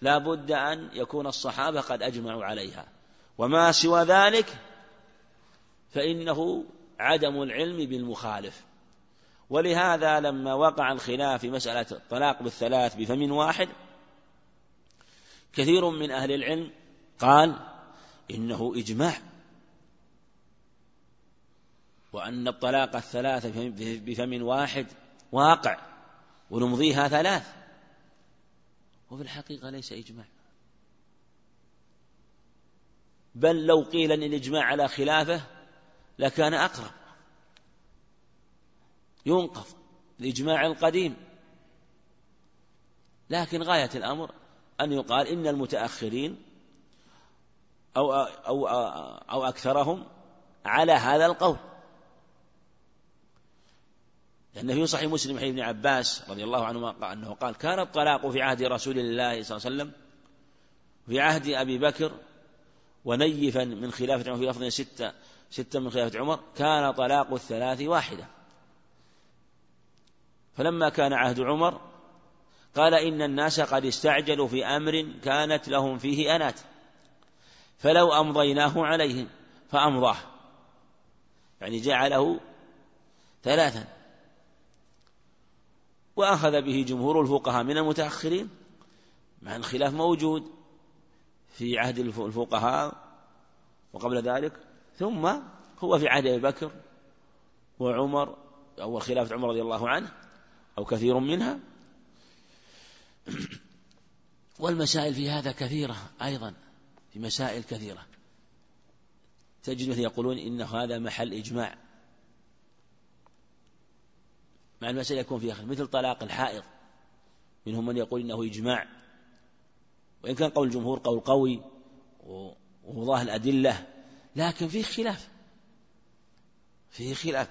لا بد أن يكون الصحابة قد أجمعوا عليها. وما سوى ذلك فإنه عدم العلم بالمخالف. ولهذا لما وقع الخلاف في مسألة الطلاق بالثلاث بفم واحد كثير من أهل العلم قال إنه إجماع. وأن الطلاق الثلاثة بفم واحد واقع ونمضيها ثلاث. وفي الحقيقة ليس إجماع. بل لو قيل أن الإجماع على خلافه لكان أقرب. ينقض الإجماع القديم. لكن غاية الأمر أن يقال إن المتأخرين أو أو أو أكثرهم على هذا القول. لأن في صحيح مسلم حديث ابن عباس رضي الله عنهما أنه قال كان الطلاق في عهد رسول الله صلى الله عليه وسلم في عهد أبي بكر ونيفا من خلافة عمر في لفظ ستة ستة من خلافة عمر كان طلاق الثلاث واحدة. فلما كان عهد عمر قال إن الناس قد استعجلوا في أمر كانت لهم فيه أنات فلو أمضيناه عليهم فأمضاه. يعني جعله ثلاثا. وأخذ به جمهور الفقهاء من المتأخرين مع الخلاف موجود في عهد الفقهاء وقبل ذلك. ثم هو في عهد أبي بكر وعمر أول خلافة عمر رضي الله عنه أو كثير منها. والمسائل في هذا كثيرة أيضا في مسائل كثيرة. تجد مثل يقولون إن هذا محل إجماع. المسألة يكون فيها خلاف. مثل طلاق الحائض منهم من يقول إنه إجماع. وإن كان قول الجمهور قول قوي وظاهر الأدلة لكن فيه خلاف. فيه خلاف.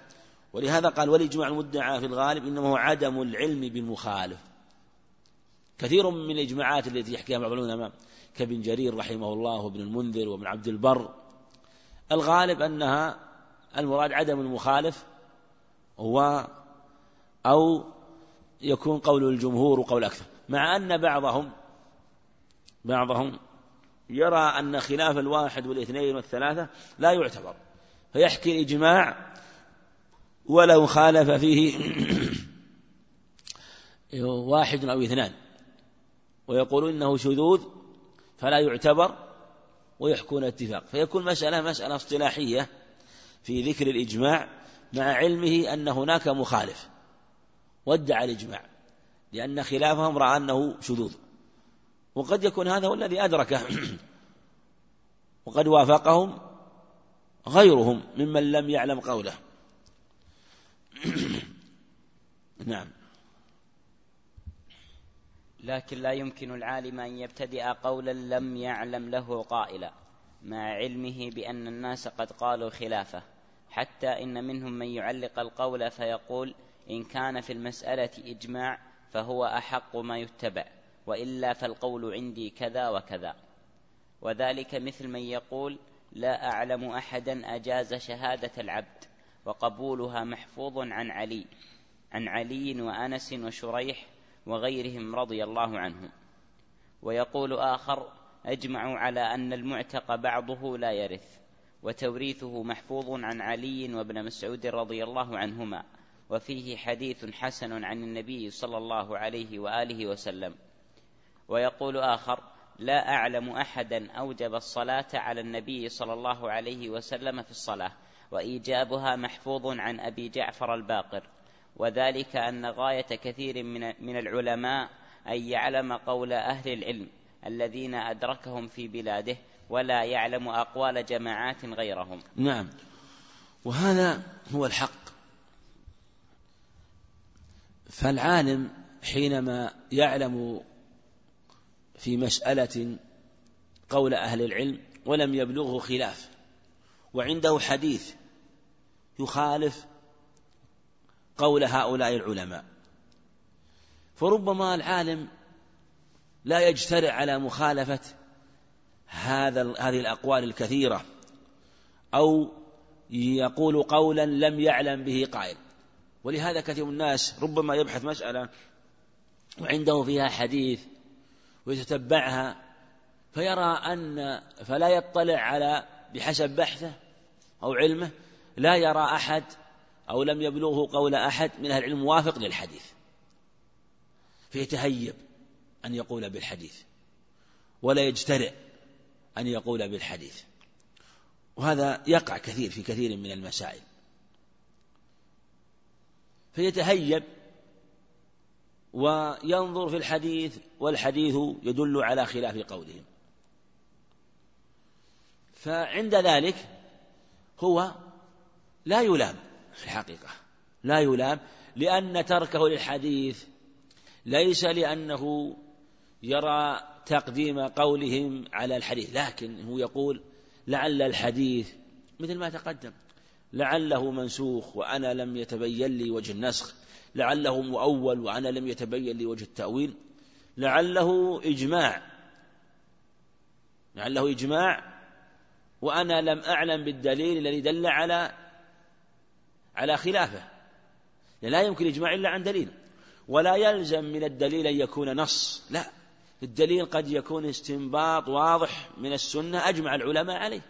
ولهذا قال والإجماع المدعى في الغالب إنما هو عدم العلم بالمخالف. كثير من الإجماعات التي يحكيها بعض العلماء كابن جرير رحمه الله وابن المنذر وابن عبد البر الغالب أنها المراد عدم المخالف هو أو يكون قول الجمهور وقول أكثر. مع أن بعضهم بعضهم يرى أن خلاف الواحد والاثنين والثلاثة لا يعتبر. فيحكي الإجماع ولو خالف فيه واحد أو اثنان. ويقولون إنه شذوذ فلا يعتبر ويحكون اتفاق. فيكون مسألة مسألة اصطلاحية في ذكر الإجماع مع علمه أن هناك مخالف. وادعى الإجماع لأن خلافهم رأى أنه شذوذ. وقد يكون هذا هو الذي أدركه وقد وافقهم غيرهم ممن لم يعلم قوله. نعم. لكن لا يمكن العالم أن يبتدئ قولا لم يعلم له قائلا مع علمه بأن الناس قد قالوا خلافه حتى إن منهم من يعلق القول فيقول إن كان في المسألة إجماع فهو أحق ما يتبع وإلا فالقول عندي كذا وكذا. وذلك مثل من يقول لا أعلم أحدا أجاز شهادة العبد وقبولها محفوظ عن علي عن علي وأنس وشريح وغيرهم رضي الله عنهم. ويقول آخر أجمعوا على أن المعتق بعضه لا يرث وتوريثه محفوظ عن علي وابن مسعود رضي الله عنهما. وفيه حديث حسن عن النبي صلى الله عليه وآله وسلم. ويقول آخر لا أعلم أحدا أوجب الصلاة على النبي صلى الله عليه وسلم في الصلاة وإيجابها محفوظ عن أبي جعفر الباقر. وذلك أن غاية كثير من العلماء أن يعلم قول أهل العلم الذين أدركهم في بلاده ولا يعلم أقوال جماعات غيرهم. نعم. وهذا هو الحق. فالعالم حينما يعلم في مسألة قول أهل العلم ولم يبلغه خلاف وعنده حديث يخالف قول هؤلاء العلماء. فربما العالم لا يجترئ على مخالفة هذا هذه الأقوال الكثيرة أو يقول قولا لم يعلم به قائل. ولهذا كثير من الناس ربما يبحث مسألة وعنده فيها حديث ويتتبعها فيرى أن فلا يطلع على بحسب بحثه أو علمه لا يرى أحد أو لم يبلغه قول أحد من أهل العلم موافق للحديث. فيتهيب أن يقول بالحديث ولا يجترئ أن يقول بالحديث. وهذا يقع كثير في كثير من المسائل. فيتهيب وينظر في الحديث والحديث يدل على خلاف قولهم. فعند ذلك هو لا يلام في الحقيقة. لا يلام لأن تركه للحديث ليس لأنه يرى تقديم قولهم على الحديث لكن هو يقول لعل الحديث مثل ما تقدم. لعله منسوخ وأنا لم يتبين لي وجه النسخ. لعله مؤول وأنا لم يتبين لي وجه التأويل. لعله إجماع. لعله إجماع. وأنا لم أعلم بالدليل الذي دل على على خلافه. لا يمكن إجماع إلا عن دليل. ولا يلزم من الدليل أن يكون نص. لا. الدليل قد يكون استنباط واضح من السنة أجمع العلماء عليه.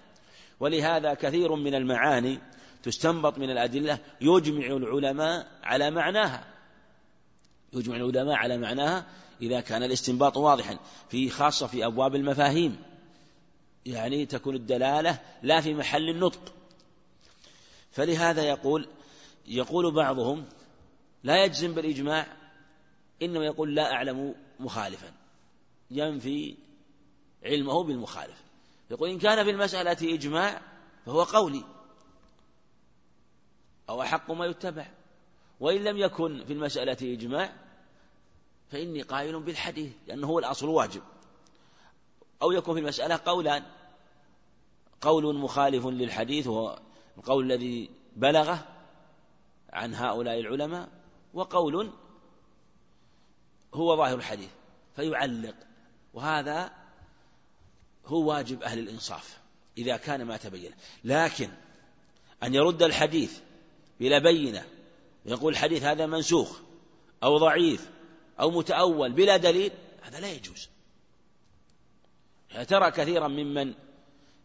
ولهذا كثير من المعاني تستنبط من الأدلة يجمع العلماء على معناها. يجمع العلماء على معناها إذا كان الاستنباط واضحا في خاصة في أبواب المفاهيم. يعني تكون الدلالة لا في محل النطق. فلهذا يقول يقول بعضهم لا يجزم بالإجماع إنما يقول لا أعلم مخالفا. ينفي علمه بالمخالف يقول إن كان في المسألة إجماع فهو قولي. أو أحق ما يتبع. وإن لم يكن في المسألة إجماع فإني قائل بالحديث لأنه هو الأصل واجب. أو يكون في المسألة قولان. قول مخالف للحديث وهو القول الذي بلغه عن هؤلاء العلماء وقول هو ظاهر الحديث فيعلق. وهذا هو واجب أهل الإنصاف إذا كان ما تبين. لكن أن يرد الحديث بلا بينة. ويقول الحديث هذا منسوخ أو ضعيف أو متأول بلا دليل هذا لا يجوز. ترى كثيرا ممن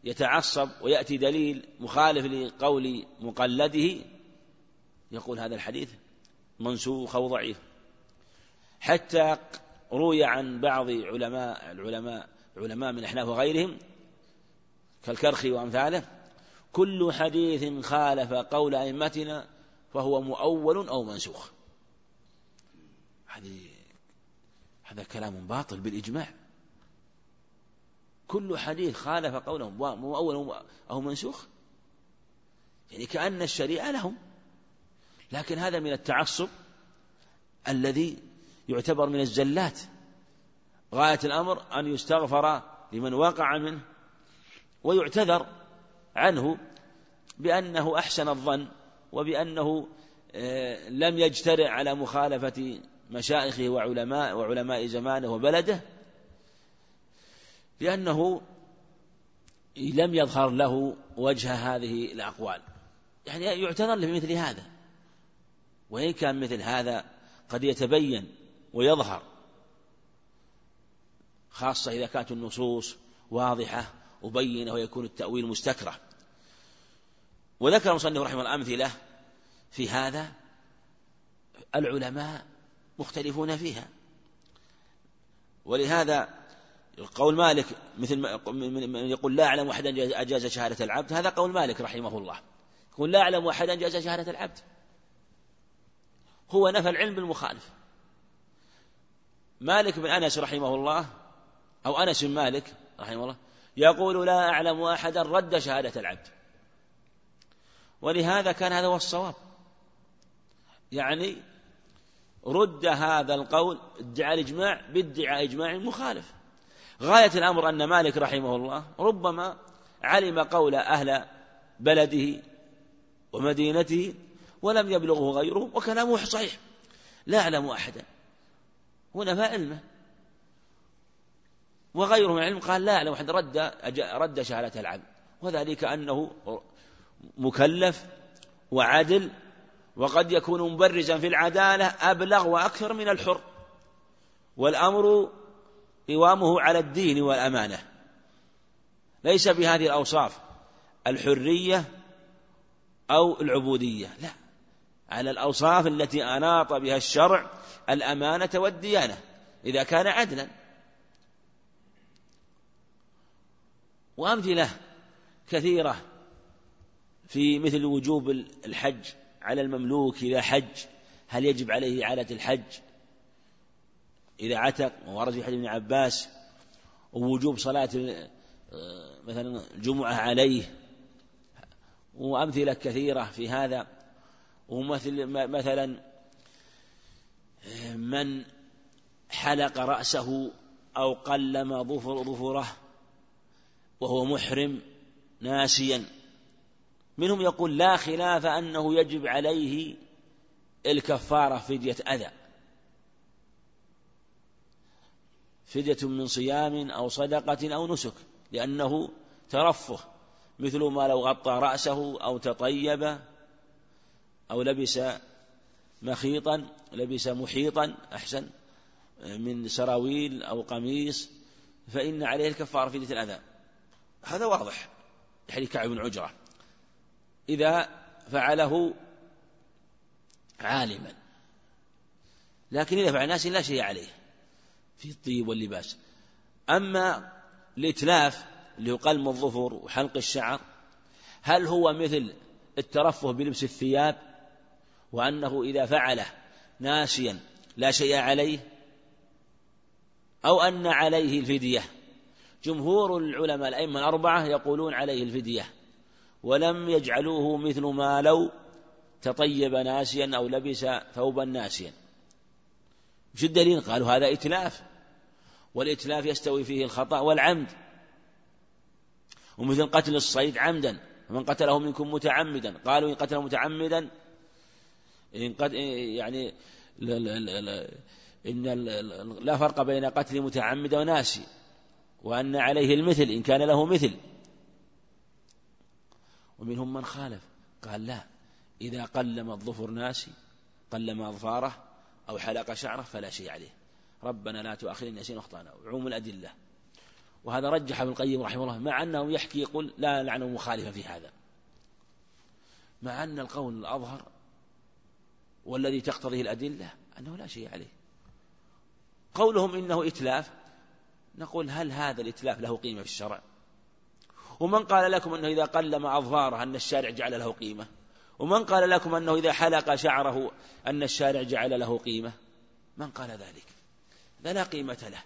يتعصب ويأتي دليل مخالف لقول مقلده. يقول هذا الحديث منسوخ أو ضعيف. حتى روي عن بعض علماء العلماء علماء من أحناف وغيرهم كالكرخي وأمثاله كل حديث خالف قول أئمتنا فهو مؤول أو منسوخ. هذه هذا كلام باطل بالإجماع. كل حديث خالف قوله مؤول أو منسوخ؟ يعني كأن الشريعة لهم. لكن هذا من التعصب الذي يعتبر من الزلات. غاية الأمر أن يستغفر لمن وقع منه ويعتذر عنه بأنه أحسن الظن وبأنه آه، لم يجترئ على مخالفة مشايخه وعلماء وعلماء زمانه وبلده لأنه لم يظهر له وجه هذه الأقوال. يعني يعتذر له بمثل هذا. وإن كان مثل هذا قد يتبين ويظهر خاصة إذا كانت النصوص واضحة وبينة ويكون التأويل مستكرة. وذكر المصنف رحمه الله أمثلة في هذا العلماء مختلفون فيها. ولهذا قول مالك مثل ما يقول لا أعلم أحدا أجاز شهادة العبد هذا قول مالك رحمه الله. يقول لا أعلم أحدا أجاز شهادة العبد. هو نفى العلم بالمخالف. مالك بن أنس رحمه الله أو أنس بن مالك رحمه الله يقول لا أعلم أحدا رد شهادة العبد. ولهذا كان هذا هو الصواب. يعني رد هذا القول ادعاء الإجماع بادعاء إجماع مخالف. غاية الأمر أن مالك رحمه الله ربما علم قول أهل بلده ومدينته ولم يبلغه غيره وكلامه صحيح. لا أعلم أحدا. ونفى علمه. وغيره من العلم قال لا أعلم أحد رد رد شهادة العبد. وذلك أنه مكلف وعدل وقد يكون مبرزا في العدالة أبلغ وأكثر من الحر. والأمر قوامه على الدين والأمانة. ليس بهذه الأوصاف الحرية أو العبودية لا. على الأوصاف التي أناط بها الشرع الأمانة والديانة إذا كان عدلا. وأمثلة كثيرة في مثل وجوب الحج على المملوك إذا حج. هل يجب عليه إعادة الحج؟ إذا عتق وورد في حديث ابن عباس ووجوب صلاة آه، مثلا الجمعة عليه. وأمثلة كثيرة في هذا. ومثل مثلا آه، من حلق رأسه أو قلم ظفر ظفره وهو محرم ناسيا. منهم يقول لا خلاف أنه يجب عليه الكفارة فدية أذى. فدية من صيام أو صدقة أو نسك لأنه ترفه مثل ما لو غطى رأسه أو تطيب أو لبس مخيطا لبس محيطا أحسن من سراويل أو قميص فإن عليه الكفارة فدية الأذى. هذا واضح حديث كعب بن عجرة إذا فعله عالما. لكن إذا فعل ناس لا شيء عليه في الطيب واللباس. أما الإتلاف اللي هو قلم الظفر وحلق الشعر هل هو مثل الترفه بلبس الثياب؟ وأنه إذا فعله ناسيا لا شيء عليه؟ أو أن عليه الفدية؟ جمهور العلماء الأئمة الأربعة يقولون عليه الفدية. ولم يجعلوه مثل ما لو تطيب ناسيا أو لبس ثوبا ناسيا. مش الدليل؟ قالوا هذا إتلاف. والإتلاف يستوي فيه الخطأ والعمد. ومثل قتل الصيد عمدا. من قتله منكم متعمدا. قالوا إن قتله متعمدا إن قد يعني لا لا لا إن لا فرق بين قتل متعمد وناسي. وأن عليه المثل إن كان له مثل. ومنهم من خالف. قال لا إذا قلم الظفر ناسي قلم أظفاره أو حلق شعره فلا شيء عليه. ربنا لا تؤاخذنا نسينا أخطأنا. وعموم الأدلة. وهذا رجح ابن القيم رحمه الله مع أنه يحكي يقول لا لعنه مخالفا في هذا. مع أن القول الأظهر والذي تقتضيه الأدلة أنه لا شيء عليه. قولهم إنه إتلاف نقول هل هذا الإتلاف له قيمة في الشرع؟ ومن قال لكم أنه إذا قلم أظفاره أن الشارع جعل له قيمة؟ ومن قال لكم أنه إذا حلق شعره أن الشارع جعل له قيمة؟ من قال ذلك؟ ذا لا قيمة له.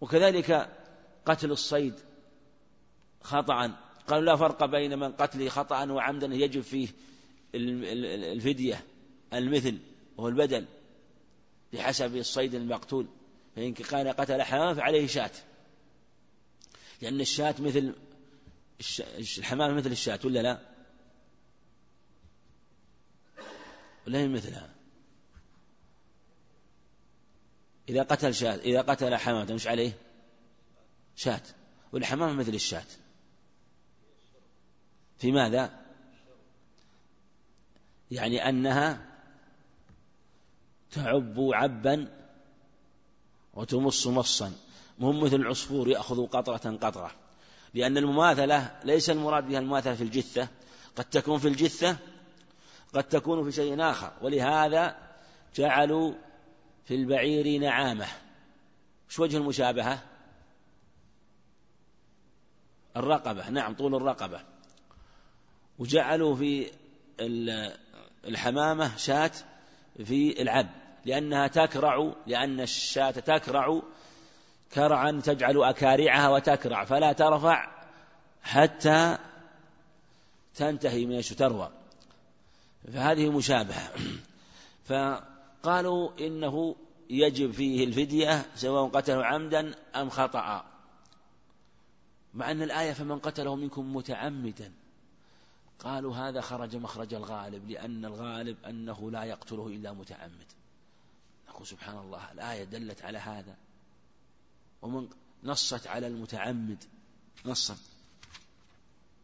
وكذلك قتل الصيد خطأ. قالوا لا فرق بين من قتله خطأ وعمدا يجب فيه الفدية المثل وهو البدل بحسب الصيد المقتول. فإن كان قتل حمام فعليه شاة لأن الشاة مثل الحمام مثل الشاة ولا لا؟ ولا هي مثلها؟ إذا قتل شاة إذا قتل حمامة مش عليه؟ شاة والحمامة مثل الشاة في ماذا؟ يعني أنها تعب عبا وتمص مصا. مهم مثل العصفور يأخذ قطرة قطرة. لأن المماثلة ليس المراد بها المماثلة في الجثة قد تكون في الجثة قد تكون في شيء آخر. ولهذا جعلوا في البعير نعامة. وش وجه المشابهة؟ الرقبة. نعم طول الرقبة. وجعلوا في الحمامة شاة في العب. لأنها تكرع لأن الشاة تكرع كرعا تجعل أكارعها وتكرع فلا ترفع حتى تنتهي من تروى فهذه مشابهة. فقالوا إنه يجب فيه الفدية سواء قتله عمدا أم خطأ. مع أن الآية فمن قتله منكم متعمدا. قالوا هذا خرج مخرج الغالب لأن الغالب أنه لا يقتله إلا متعمد. نقول سبحان الله الآية دلت على هذا. ومن نصت على المتعمد نصا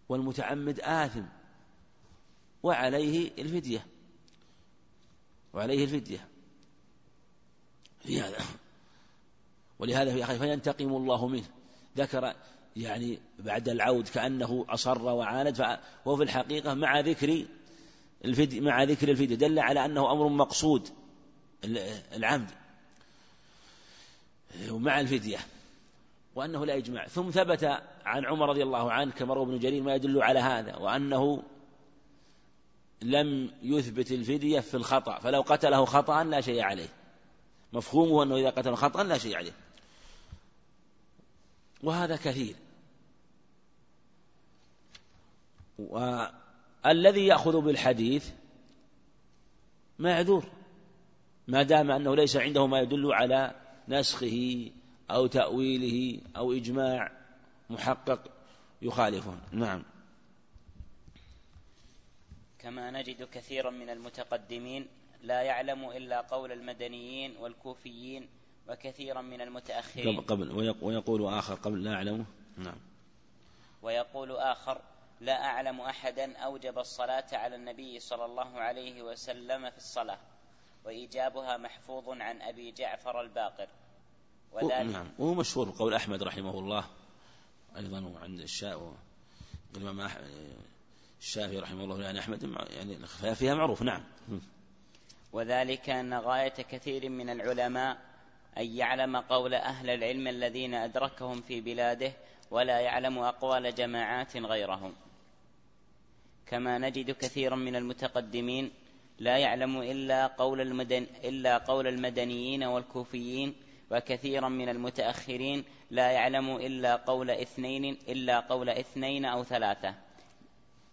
والمتعمد آثم. وعليه الفدية. وعليه الفدية. في هذا ولهذا في أخي فينتقم الله منه. ذكر يعني بعد العود كأنه أصر وعاند وهو في الحقيقة مع ذكر الفدية مع ذكر الفدية. دل على أنه أمر مقصود. العمد. ومع الفدية. وأنه لا يجمع. ثم ثبت عن عمر رضي الله عنه كما روى ابن جرير ما يدل على هذا وأنه لم يثبت الفدية في الخطأ. فلو قتله خطأ لا شيء عليه. مفهومه أنه إذا قتل خطأ لا شيء عليه. وهذا كثير. والذي يأخذ بالحديث معذور. ما دام أنه ليس عنده ما يدل على نسخه أو تأويله أو إجماع محقق يخالفه. نعم. كما نجد كثيرا من المتقدمين لا يعلم إلا قول المدنيين والكوفيين وكثيرا من المتأخرين. قبل ويقول آخر قبل لا أعلمه. نعم. ويقول آخر لا أعلم أحدا أوجب الصلاة على النبي صلى الله عليه وسلم في الصلاة. وإيجابها محفوظ عن أبي جعفر الباقر. وذلك نعم. وهو مشهور قول أحمد رحمه الله أيضا وعند الشاء الإمام الشافعي رحمه الله يعني أحمد يعني فيها معروف. نعم. وذلك أن غاية كثير من العلماء أن يعلم قول أهل العلم الذين أدركهم في بلاده ولا يعلم أقوال جماعات غيرهم. كما نجد كثيرا من المتقدمين لا يعلم إلا قول المدن إلا قول المدنيين والكوفيين وكثيرا من المتأخرين. لا يعلم إلا قول اثنين إلا قول اثنين أو ثلاثة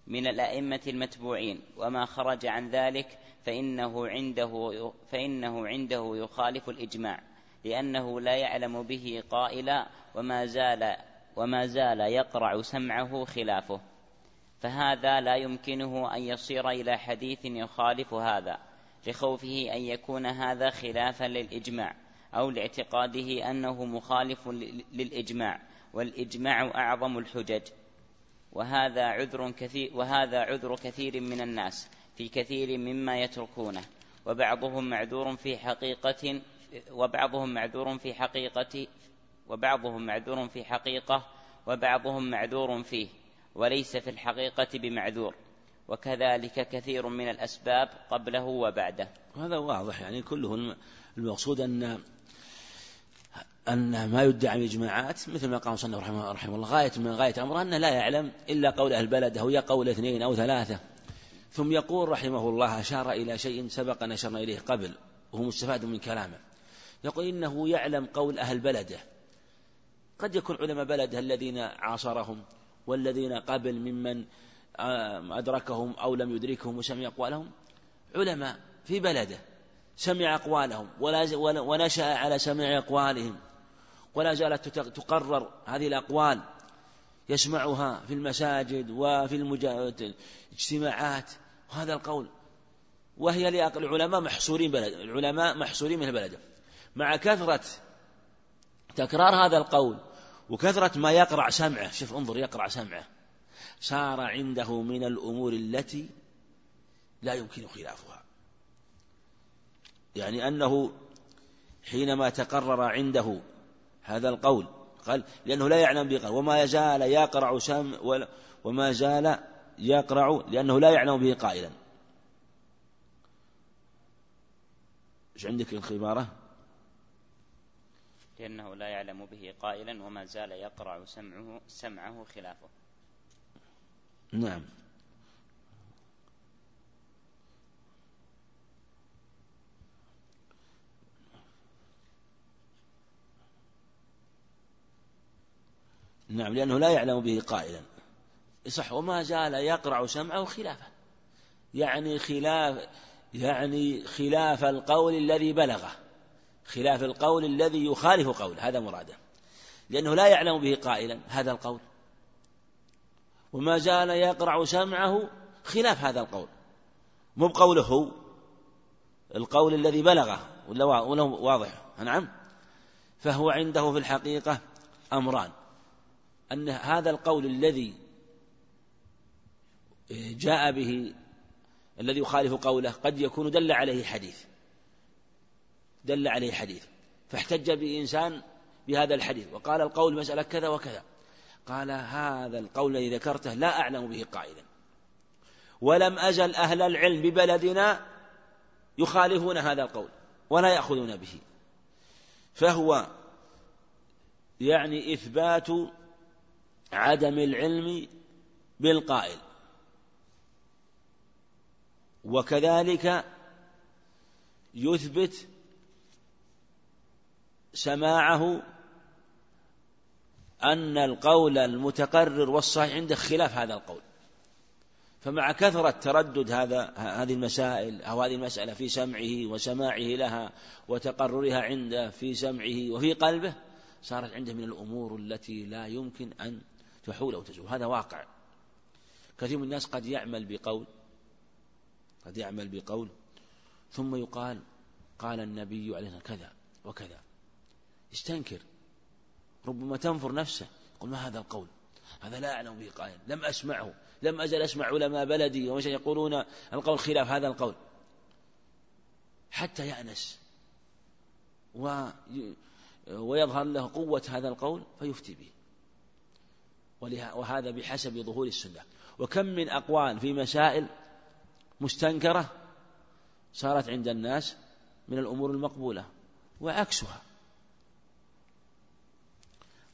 من الأئمة المتبوعين. وما خرج عن ذلك فإنه عنده فإنه عنده يخالف الإجماع لأنه لا يعلم به قائلا وما زال وما زال يقرع سمعه خلافه. فهذا لا يمكنه أن يصير إلى حديث يخالف هذا لخوفه أن يكون هذا خلافا للإجماع أو لاعتقاده أنه مخالف للإجماع والإجماع أعظم الحجج. وهذا عذر كثير وهذا عذر كثير من الناس في كثير مما يتركونه. وبعضهم معذور في حقيقة وبعضهم معذور في حقيقة وبعضهم معذور في حقيقة وبعضهم معذور فيه. وليس في الحقيقة بمعذور. وكذلك كثير من الأسباب قبله وبعده. هذا واضح يعني كله المقصود أن أن ما يدعى من إجماعات مثل ما قال صلى رحمه, رحمه الله غاية من غاية أمره أنه لا يعلم إلا قول أهل البلد أو يقول اثنين أو ثلاثة. ثم يقول رحمه الله أشار إلى شيء سبق أن أشرنا إليه قبل وهو مستفاد من كلامه. يقول إنه يعلم قول أهل بلده. قد يكون علماء بلده الذين عاصرهم والذين قبل ممن أدركهم أو لم يدركهم وسمع أقوالهم علماء في بلده. سمع أقوالهم ونشأ على سمع أقوالهم. ولا زالت تقرر هذه الأقوال. يسمعها في المساجد وفي الاجتماعات. وهذا القول. وهي العلماء محصورين بلد العلماء محصورين من البلد. مع كثرة تكرار هذا القول وكثرة ما يقرع سمعه. شوف انظر يقرع سمعه. صار عنده من الأمور التي لا يمكن خلافها. يعني أنه حينما تقرر عنده هذا القول قال لأنه لا يعلم به وما يزال يقرع سم وما زال يقرع لأنه لا يعلم به قائلا. إيش عندك الخبارة؟ لأنه لا يعلم به قائلا وما زال يقرع سمعه سمعه خلافه. نعم. نعم لأنه لا يعلم به قائلا. صح وما زال يقرع سمعه خلافه. يعني خلاف يعني خلاف القول الذي بلغه. خلاف القول الذي يخالف قوله هذا مراده. لأنه لا يعلم به قائلا هذا القول. وما زال يقرع سمعه خلاف هذا القول. مو بقوله هو القول الذي بلغه ولا واضح. نعم. فهو عنده في الحقيقة أمران. أن هذا القول الذي جاء به الذي يخالف قوله قد يكون دل عليه حديث. دل عليه حديث فاحتج بإنسان بهذا الحديث وقال القول مسألة كذا وكذا. قال هذا القول الذي ذكرته لا أعلم به قائلا. ولم أزل أهل العلم ببلدنا يخالفون هذا القول ولا يأخذون به. فهو يعني إثبات عدم العلم بالقائل. وكذلك يثبت سماعه أن القول المتقرر والصحيح عنده خلاف هذا القول. فمع كثرة تردد هذا هذه المسائل أو هذه المسألة في سمعه وسماعه لها وتقررها عنده في سمعه وفي قلبه صارت عنده من الأمور التي لا يمكن أن تحول أو تزول. هذا واقع. كثير من الناس قد يعمل بقول قد يعمل بقول ثم يقال قال النبي عليه كذا وكذا. يستنكر ربما تنفر نفسه. يقول ما هذا القول؟ هذا لا أعلم به قائل. لم أسمعه. لم أزل أسمع علماء بلدي. ومشا يقولون القول خلاف. هذا القول. حتى يأنس. و ويظهر له قوة هذا القول فيفتي به. وهذا بحسب ظهور السنة. وكم من أقوال في مسائل مستنكرة صارت عند الناس من الأمور المقبولة. وعكسها.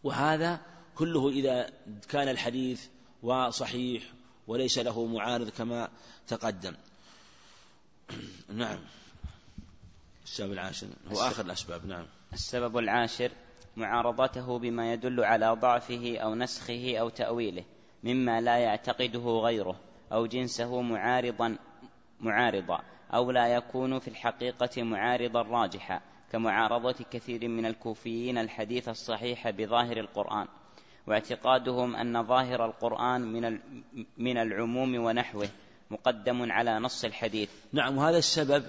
وهذا كله إذا كان الحديث وصحيح وليس له معارض كما تقدم. نعم. السبب العاشر. هو آخر الأسباب نعم. السبب العاشر معارضته بما يدل على ضعفه أو نسخه أو تأويله مما لا يعتقده غيره أو جنسه معارضا معارضا أو لا يكون في الحقيقة معارضا راجحا. كمعارضة كثير من الكوفيين الحديث الصحيح بظاهر القرآن واعتقادهم أن ظاهر القرآن من من العموم ونحوه مقدم على نص الحديث. نعم وهذا السبب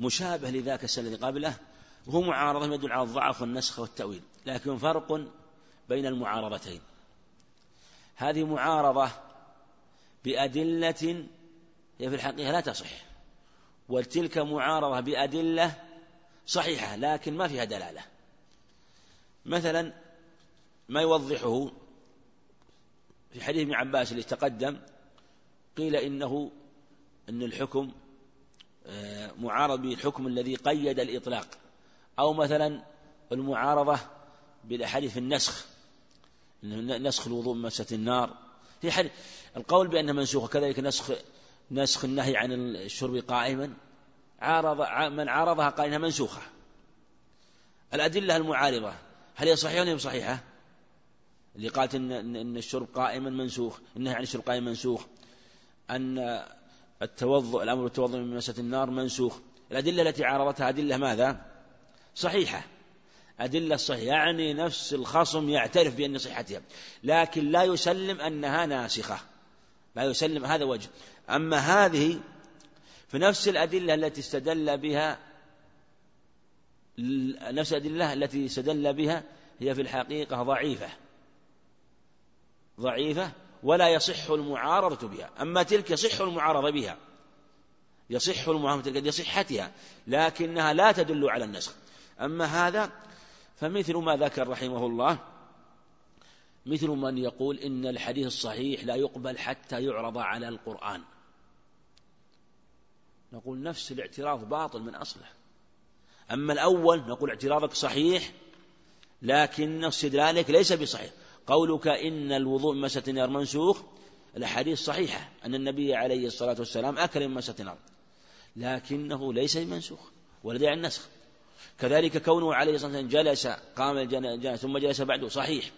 مشابه لذاك الذي قبله وهو معارضة يدل على الضعف والنسخ والتأويل لكن فرق بين المعارضتين. هذه معارضة بأدلة هي في الحقيقة لا تصح وتلك معارضة بأدلة صحيحة لكن ما فيها دلالة. مثلا ما يوضحه في حديث ابن عباس اللي تقدم قيل إنه أن الحكم آه، معارض بالحكم الذي قيد الإطلاق. أو مثلا المعارضة بالأحاديث النسخ نسخ الوضوء من مسة النار. في حديث القول بأنها منسوخة كذلك نسخ نسخ النهي عن الشرب قائما. عارض من عارضها قال إنها منسوخة. الأدلة المعارضة هل هي صحيحة ولا صحيحة؟ اللي قالت إن, إن الشرب قائما منسوخ النهي عن الشرب قائما منسوخ. أن التوضؤ الأمر بالتوضؤ من مسة النار منسوخ. الأدلة التي عارضتها أدلة ماذا؟ صحيحة. أدلة صحيحة يعني نفس الخصم يعترف بأن صحتها. لكن لا يسلم أنها ناسخة. لا يسلم هذا وجه. أما هذه في نفس الأدلة التي استدل بها نفس الأدلة التي استدل بها هي في الحقيقة ضعيفة. ضعيفة ولا يصح المعارضة بها. أما تلك يصح المعارضة بها. يصح المعارضة لصحتها لكنها لا تدل على النسخ. أما هذا فمثل ما ذكر رحمه الله مثل من يقول إن الحديث الصحيح لا يقبل حتى يعرض على القرآن. نقول نفس الاعتراض باطل من أصله. أما الأول نقول اعتراضك صحيح لكن استدلالك ليس بصحيح. قولك إن الوضوء من مسة النار منسوخ الأحاديث صحيحة أن النبي عليه الصلاة والسلام أكل من مسة النار لكنه ليس بمنسوخ داعي النسخ كذلك كونه عليه الصلاة والسلام جلس قام الجنازة ثم جلس بعده صحيح.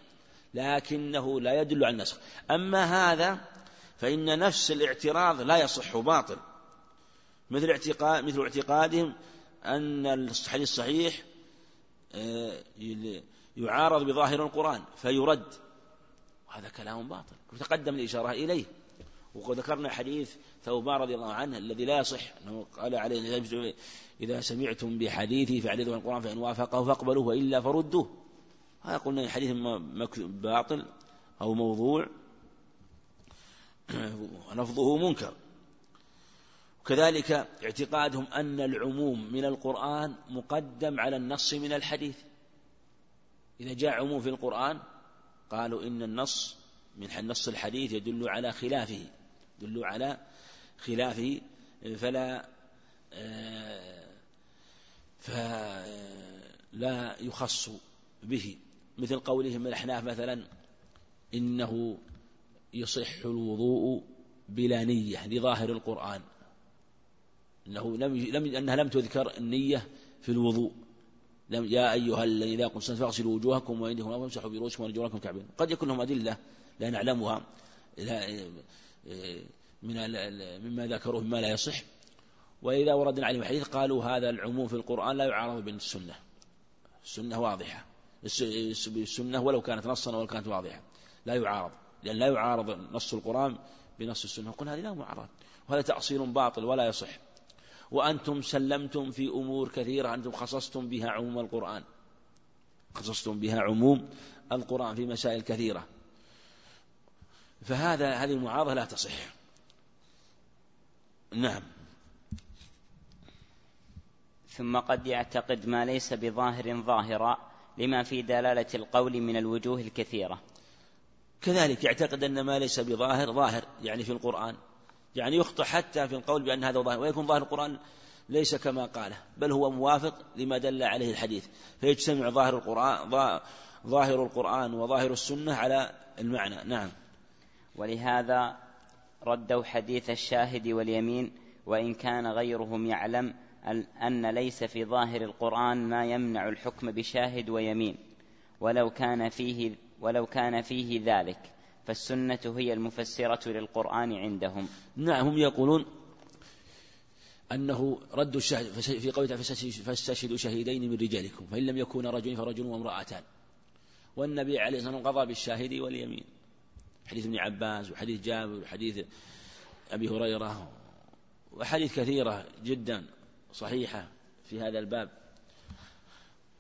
لكنه لا يدل على النسخ. أما هذا فإن نفس الاعتراض لا يصح باطل. مثل اعتقاد مثل اعتقادهم أن الحديث الصحيح آه، يعارض بظاهر القرآن فيرد. وهذا كلام باطل. وتقدم الإشارة إليه. وقد ذكرنا حديث ثوبان رضي الله عنه الذي لا يصح أنه قال عليه إذا سمعتم بحديثي فعليتم القرآن فإن وافقه فاقبلوه وإلا فردوه هذا قلنا حديث باطل أو موضوع. لفظه منكر. وكذلك اعتقادهم أن العموم من القرآن مقدم على النص من الحديث. إذا جاء عموم في القرآن قالوا إن النص من النص الحديث يدل على خلافه يدل على خلافه فلا فلا يخص به. مثل قولهم الأحناف مثلا إنه يصح الوضوء بلا نية لظاهر القرآن. أنه لم لم أنها لم تذكر النية في الوضوء. لم يا أيها الذين إذا قمتم فاغسلوا وجوهكم وأيديكم وامسحوا برؤوسكم ورجلكم كعبين. قد يكون لهم أدلة لا نعلمها من مما ذكروه مما لا يصح. وإذا وردنا عليهم الحديث قالوا هذا العموم في القرآن لا يعارض بالسنة. السنة واضحة. السنة ولو كانت نصا ولو كانت واضحة. لا يعارض. لأن لا يعارض نص القرآن بنص السنة. قلنا هذه لا معارضة. وهذا تأصيل باطل ولا يصح. وأنتم سلمتم في أمور كثيرة أنتم خصصتم بها عموم القرآن. خصصتم بها عموم القرآن في مسائل كثيرة. فهذا هذه المعارضة لا تصح. نعم. ثم قد يعتقد ما ليس بظاهر ظاهرا لما في دلالة القول من الوجوه الكثيرة. كذلك يعتقد أن ما ليس بظاهر ظاهر يعني في القرآن. يعني يخطئ حتى في القول بأن هذا ظاهر ويكون ظاهر القرآن ليس كما قاله بل هو موافق لما دل عليه الحديث. فيجتمع ظاهر القرآن ظاهر القرآن وظاهر السنة على المعنى. نعم. ولهذا ردوا حديث الشاهد واليمين وإن كان غيرهم يعلم أن ليس في ظاهر القرآن ما يمنع الحكم بشاهد ويمين. ولو كان فيه ولو كان فيه ذلك. فالسنة هي المفسرة للقرآن عندهم. نعم هم يقولون أنه رد الشاهد في قوله فاستشهدوا شهيدين من رجالكم فإن لم يكون رجل فرجل وامرأتان. والنبي عليه الصلاة والسلام قضى بالشاهد واليمين. حديث ابن عباس وحديث جابر وحديث أبي هريرة وحديث كثيرة جدا صحيحة في هذا الباب.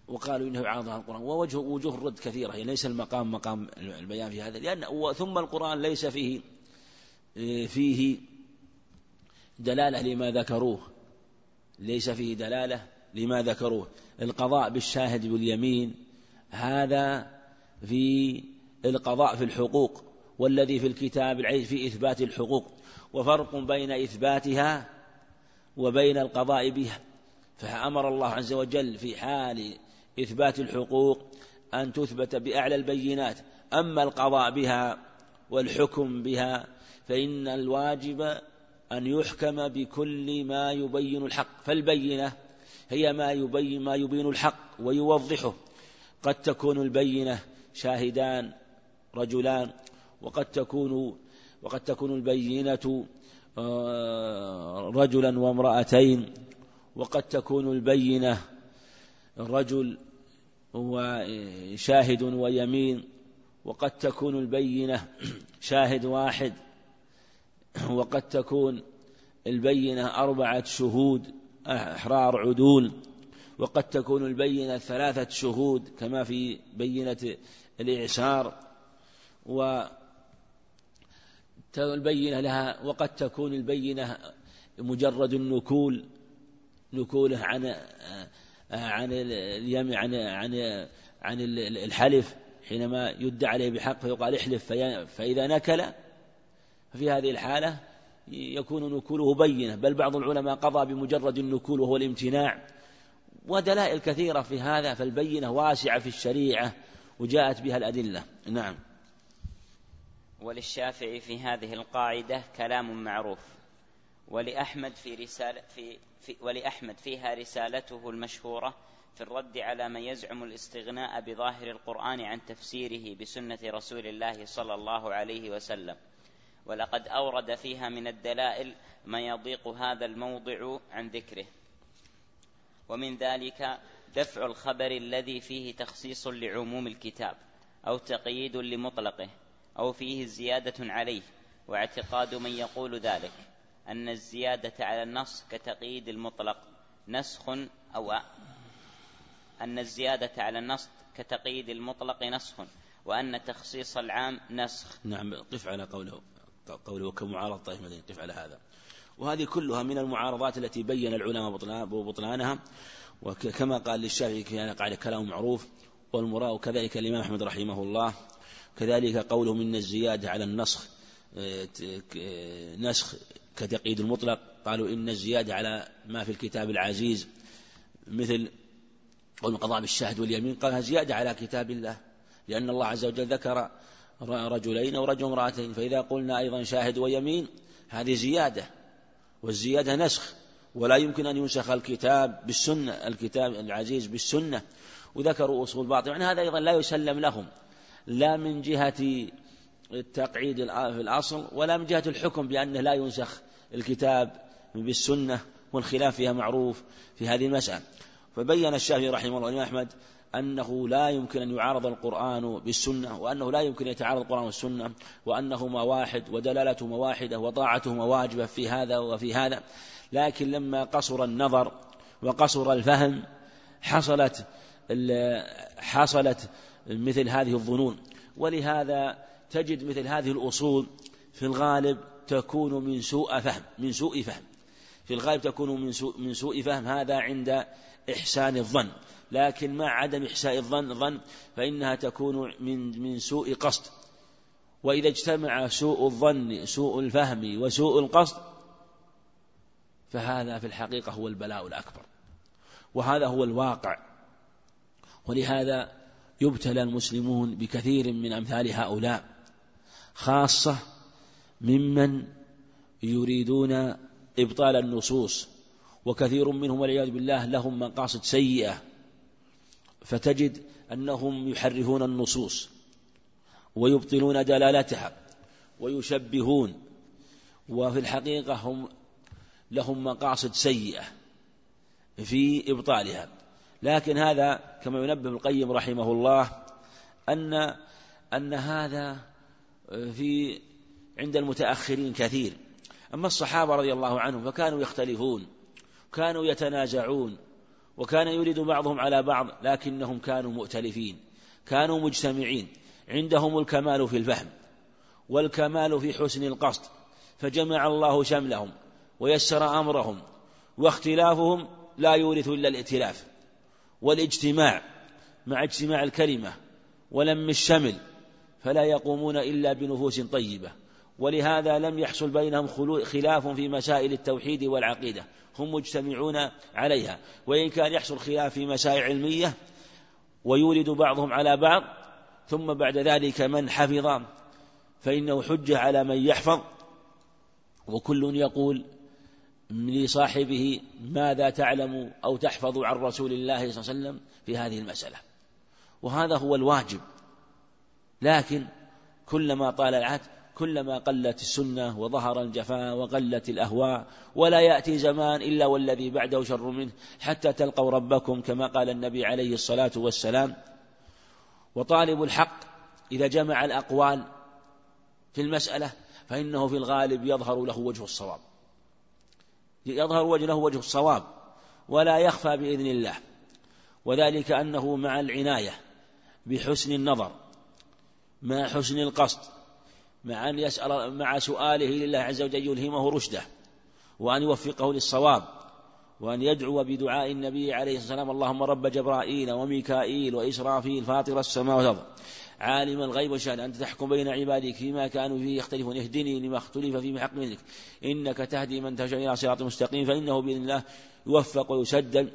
وقالوا إنه يعارض القرآن. ووجه وجوه الرد كثيرة. يعني ليس المقام مقام البيان في هذا. لأن ثم القرآن ليس فيه فيه دلالة لما ذكروه. ليس فيه دلالة لما ذكروه. القضاء بالشاهد باليمين هذا في القضاء في الحقوق والذي في الكتاب العزيز في إثبات الحقوق. وفرق بين إثباتها وبين القضاء بها. فأمر الله عز وجل في حال إثبات الحقوق أن تثبت بأعلى البينات. أما القضاء بها والحكم بها فإن الواجب أن يحكم بكل ما يبين الحق. فالبينة هي ما يبين ما يبين الحق ويوضحه. قد تكون البينة شاهدان رجلان. وقد تكون وقد تكون البينة آه، رجلا وامرأتين. وقد تكون البينة رجل وشاهد ويمين وقد تكون البينة شاهد واحد وقد تكون البينة أربعة شهود أحرار عدول وقد تكون البينة ثلاثة شهود كما في بينة الإعسار و البينة لها وقد تكون البينة مجرد النكول نكوله عن عن اليم عن عن عن الحلف حينما يدعى عليه بحق فيقال احلف فإذا نكل ففي هذه الحالة يكون نكوله بينة بل بعض العلماء قضى بمجرد النكول وهو الامتناع. ودلائل كثيرة في هذا فالبينة واسعة في الشريعة وجاءت بها الأدلة. نعم. وللشافعي في هذه القاعدة كلام معروف. ولأحمد في رسالة في, في ولأحمد فيها رسالته المشهورة في الرد على من يزعم الاستغناء بظاهر القرآن عن تفسيره بسنة رسول الله صلى الله عليه وسلم. ولقد أورد فيها من الدلائل ما يضيق هذا الموضع عن ذكره. ومن ذلك دفع الخبر الذي فيه تخصيص لعموم الكتاب أو تقييد لمطلقه أو فيه زيادة عليه واعتقاد من يقول ذلك. أن الزيادة على النص كتقييد المطلق نسخ أو أن الزيادة على النص كتقييد المطلق نسخ وأن تخصيص العام نسخ. نعم قف على قوله قوله كمعارض طائفة المدينة قف على هذا. وهذه كلها من المعارضات التي بين العلماء بطلانها. وكما قال للشافعي كان قال كلام معروف والمراء وكذلك الإمام أحمد رحمه الله. كذلك قوله من الزيادة على النسخ آه، آه، نسخ كتقييد المطلق قالوا إن الزيادة على ما في الكتاب العزيز مثل قول القضاء بالشهد واليمين قالها زيادة على كتاب الله لأن الله عز وجل ذكر رجلين أو رجل امرأتين فإذا قلنا أيضا شاهد ويمين هذه زيادة والزيادة نسخ ولا يمكن أن ينسخ الكتاب بالسنة الكتاب العزيز بالسنة وذكروا أصول باطل يعني هذا أيضا لا يسلم لهم لا من جهة التقعيد في الأصل ولا من جهة الحكم بأنه لا ينسخ الكتاب بالسنة والخلاف فيها معروف في هذه المسألة. فبين الشافعي رحمه الله الإمام أحمد أنه لا يمكن أن يعارض القرآن بالسنة وأنه لا يمكن أن يتعارض القرآن والسنة وأنهما واحد ودلالتهما واحدة وطاعتهما واجبة في هذا وفي هذا. لكن لما قصر النظر وقصر الفهم حصلت حصلت مثل هذه الظنون. ولهذا تجد مثل هذه الأصول في الغالب تكون من سوء فهم من سوء فهم. في الغالب تكون من سوء من سوء فهم. هذا عند إحسان الظن. لكن مع عدم إحساء الظن ظن فإنها تكون من من سوء قصد. وإذا اجتمع سوء الظن سوء الفهم وسوء القصد فهذا في الحقيقة هو البلاء الأكبر. وهذا هو الواقع. ولهذا يبتلى المسلمون بكثير من أمثال هؤلاء خاصة ممن يريدون إبطال النصوص وكثير منهم والعياذ بالله لهم مقاصد سيئة فتجد أنهم يحرفون النصوص ويبطلون دلالتها ويشبهون وفي الحقيقة هم لهم مقاصد سيئة في إبطالها. لكن هذا كما ينبه القيم رحمه الله أن أن هذا في عند المتأخرين كثير. أما الصحابة رضي الله عنهم فكانوا يختلفون كانوا يتنازعون وكان يريد بعضهم على بعض لكنهم كانوا مؤتلفين كانوا مجتمعين. عندهم الكمال في الفهم والكمال في حسن القصد فجمع الله شملهم ويسر أمرهم واختلافهم لا يورث إلا الائتلاف والاجتماع مع اجتماع الكلمة ولم الشمل فلا يقومون إلا بنفوس طيبة. ولهذا لم يحصل بينهم خلاف في مسائل التوحيد والعقيدة. هم مجتمعون عليها. وإن كان يحصل خلاف في مسائل علمية ويولد بعضهم على بعض ثم بعد ذلك من حفظ فإنه حجة على من يحفظ. وكل يقول لصاحبه ماذا تعلم أو تحفظ عن رسول الله صلى الله عليه وسلم في هذه المسألة؟ وهذا هو الواجب. لكن كلما طال العهد كلما قلت السنة وظهر الجفاء وقلت الأهواء ولا يأتي زمان إلا والذي بعده شر منه حتى تلقوا ربكم كما قال النبي عليه الصلاة والسلام. وطالب الحق إذا جمع الأقوال في المسألة فإنه في الغالب يظهر له وجه الصواب. يظهر وجهه وجه الصواب ولا يخفى بإذن الله. وذلك أنه مع العناية بحسن النظر مع حسن القصد مع أن يسأل مع سؤاله لله عز وجل يلهمه رشده وأن يوفقه للصواب وأن يدعو بدعاء النبي عليه الصلاة والسلام اللهم رب جبرائيل وميكائيل وإسرافيل فاطر السماوات والأرض. عالم الغيب والشهادة أنت تحكم بين عبادك فيما كانوا فيه يختلفون اهدني لما اختلف من حق منك إنك تهدي من تشاء إلى صراط مستقيم فإنه بإذن الله يوفق ويسدد.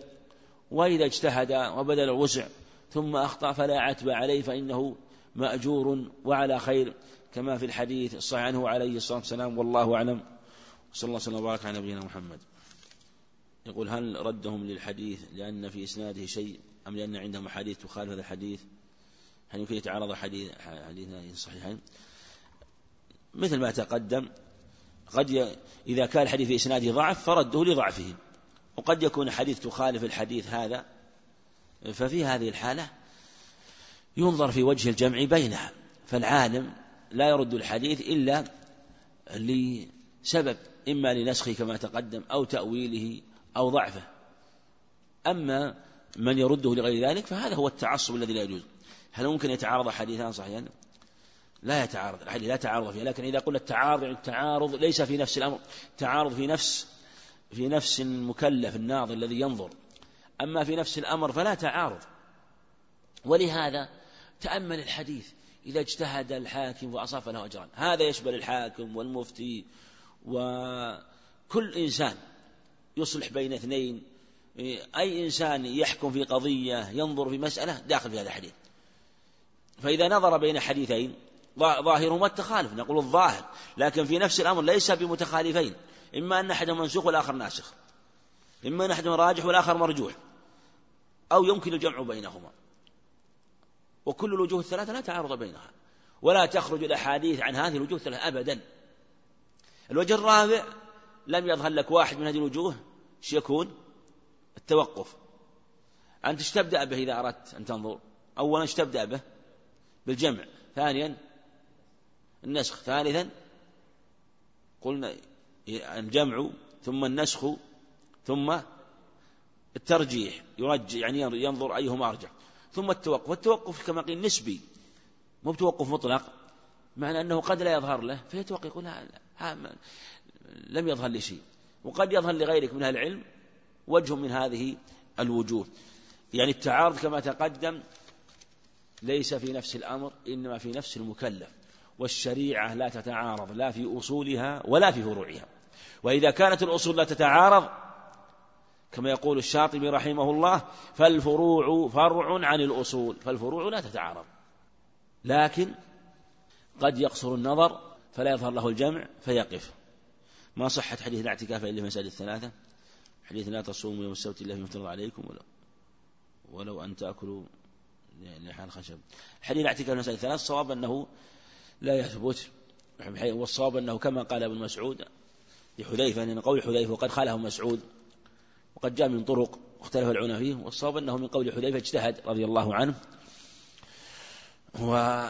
وإذا اجتهد وبذل الوسع ثم أخطأ فلا عتب عليه فإنه مأجور وعلى خير كما في الحديث الصحيح عنه عليه الصلاة والسلام والله أعلم. صلى الله وسلم وبارك على نبينا محمد. يقول هل ردهم للحديث لأن في إسناده شيء أم لأن عندهم حديث تخالف هذا الحديث؟ هل يمكن يتعارض حديث حديثين صحيحين؟ مثل ما تقدم قد ي... إذا كان الحديث في إسناده ضعف فرده لضعفه وقد يكون حديث تخالف الحديث هذا ففي هذه الحالة ينظر في وجه الجمع بينها فالعالم لا يرد الحديث إلا لسبب إما لنسخه كما تقدم أو تأويله أو ضعفه. أما من يرده لغير ذلك فهذا هو التعصب الذي لا يجوز. هل ممكن يتعارض حديثان صحيحان؟ لا يتعارض الحديث لا تعارض فيه لكن إذا قلنا التعارض يعني التعارض ليس في نفس الأمر تعارض في نفس في نفس المكلف الناظر الذي ينظر. أما في نفس الأمر فلا تعارض. ولهذا تأمل الحديث إذا اجتهد الحاكم وأصاب له أجران. هذا يشمل الحاكم والمفتي وكل إنسان يصلح بين اثنين. أي إنسان يحكم في قضية ينظر في مسألة داخل في هذا الحديث. فإذا نظر بين حديثين ظاهرهما التخالف. نقول الظاهر لكن في نفس الأمر ليس بمتخالفين. إما أن أحدهما منسوخ والآخر ناسخ. إما أن أحدهما راجح والآخر مرجوح. أو يمكن الجمع بينهما. وكل الوجوه الثلاثة لا تعارض بينها ولا تخرج الأحاديث عن هذه الوجوه الثلاثة أبدا الوجه الرابع لم يظهر لك واحد من هذه الوجوه إيش يكون؟ التوقف أنت إيش تبدأ به إذا أردت أن تنظر؟ أولا إيش تبدأ به؟ بالجمع ثانيا النسخ ثالثا قلنا الجمع ثم النسخ ثم الترجيح يرجع يعني ينظر أيهما أرجح ثم التوقف. والتوقف كما قيل نسبي مو بتوقف مطلق معنى أنه قد لا يظهر له فيتوقف يقول لم يظهر لي شيء. وقد يظهر لغيرك من أهل العلم وجه من هذه الوجوه. يعني التعارض كما تقدم ليس في نفس الأمر إنما في نفس المكلف. والشريعة لا تتعارض لا في أصولها ولا في فروعها. وإذا كانت الأصول لا تتعارض كما يقول الشاطبي رحمه الله فالفروع فرع عن الأصول فالفروع لا تتعارض. لكن قد يقصر النظر فلا يظهر له الجمع فيقف. ما صحت حديث الاعتكاف إلا في مساجد الثلاثة؟ حديث لا تصوموا يوم السبت إلا فيما افترض عليكم ولو, ولو أن تأكلوا لحال خشب. حديث الاعتكاف في المساجد الثلاثة الصواب أنه لا يثبت. والصواب أنه كما قال ابن مسعود لحذيفة أن قول حذيفة وقد خاله مسعود. وقد جاء من طرق اختلف العلماء فيه والصواب أنه من قول حذيفة اجتهد رضي الله عنه. و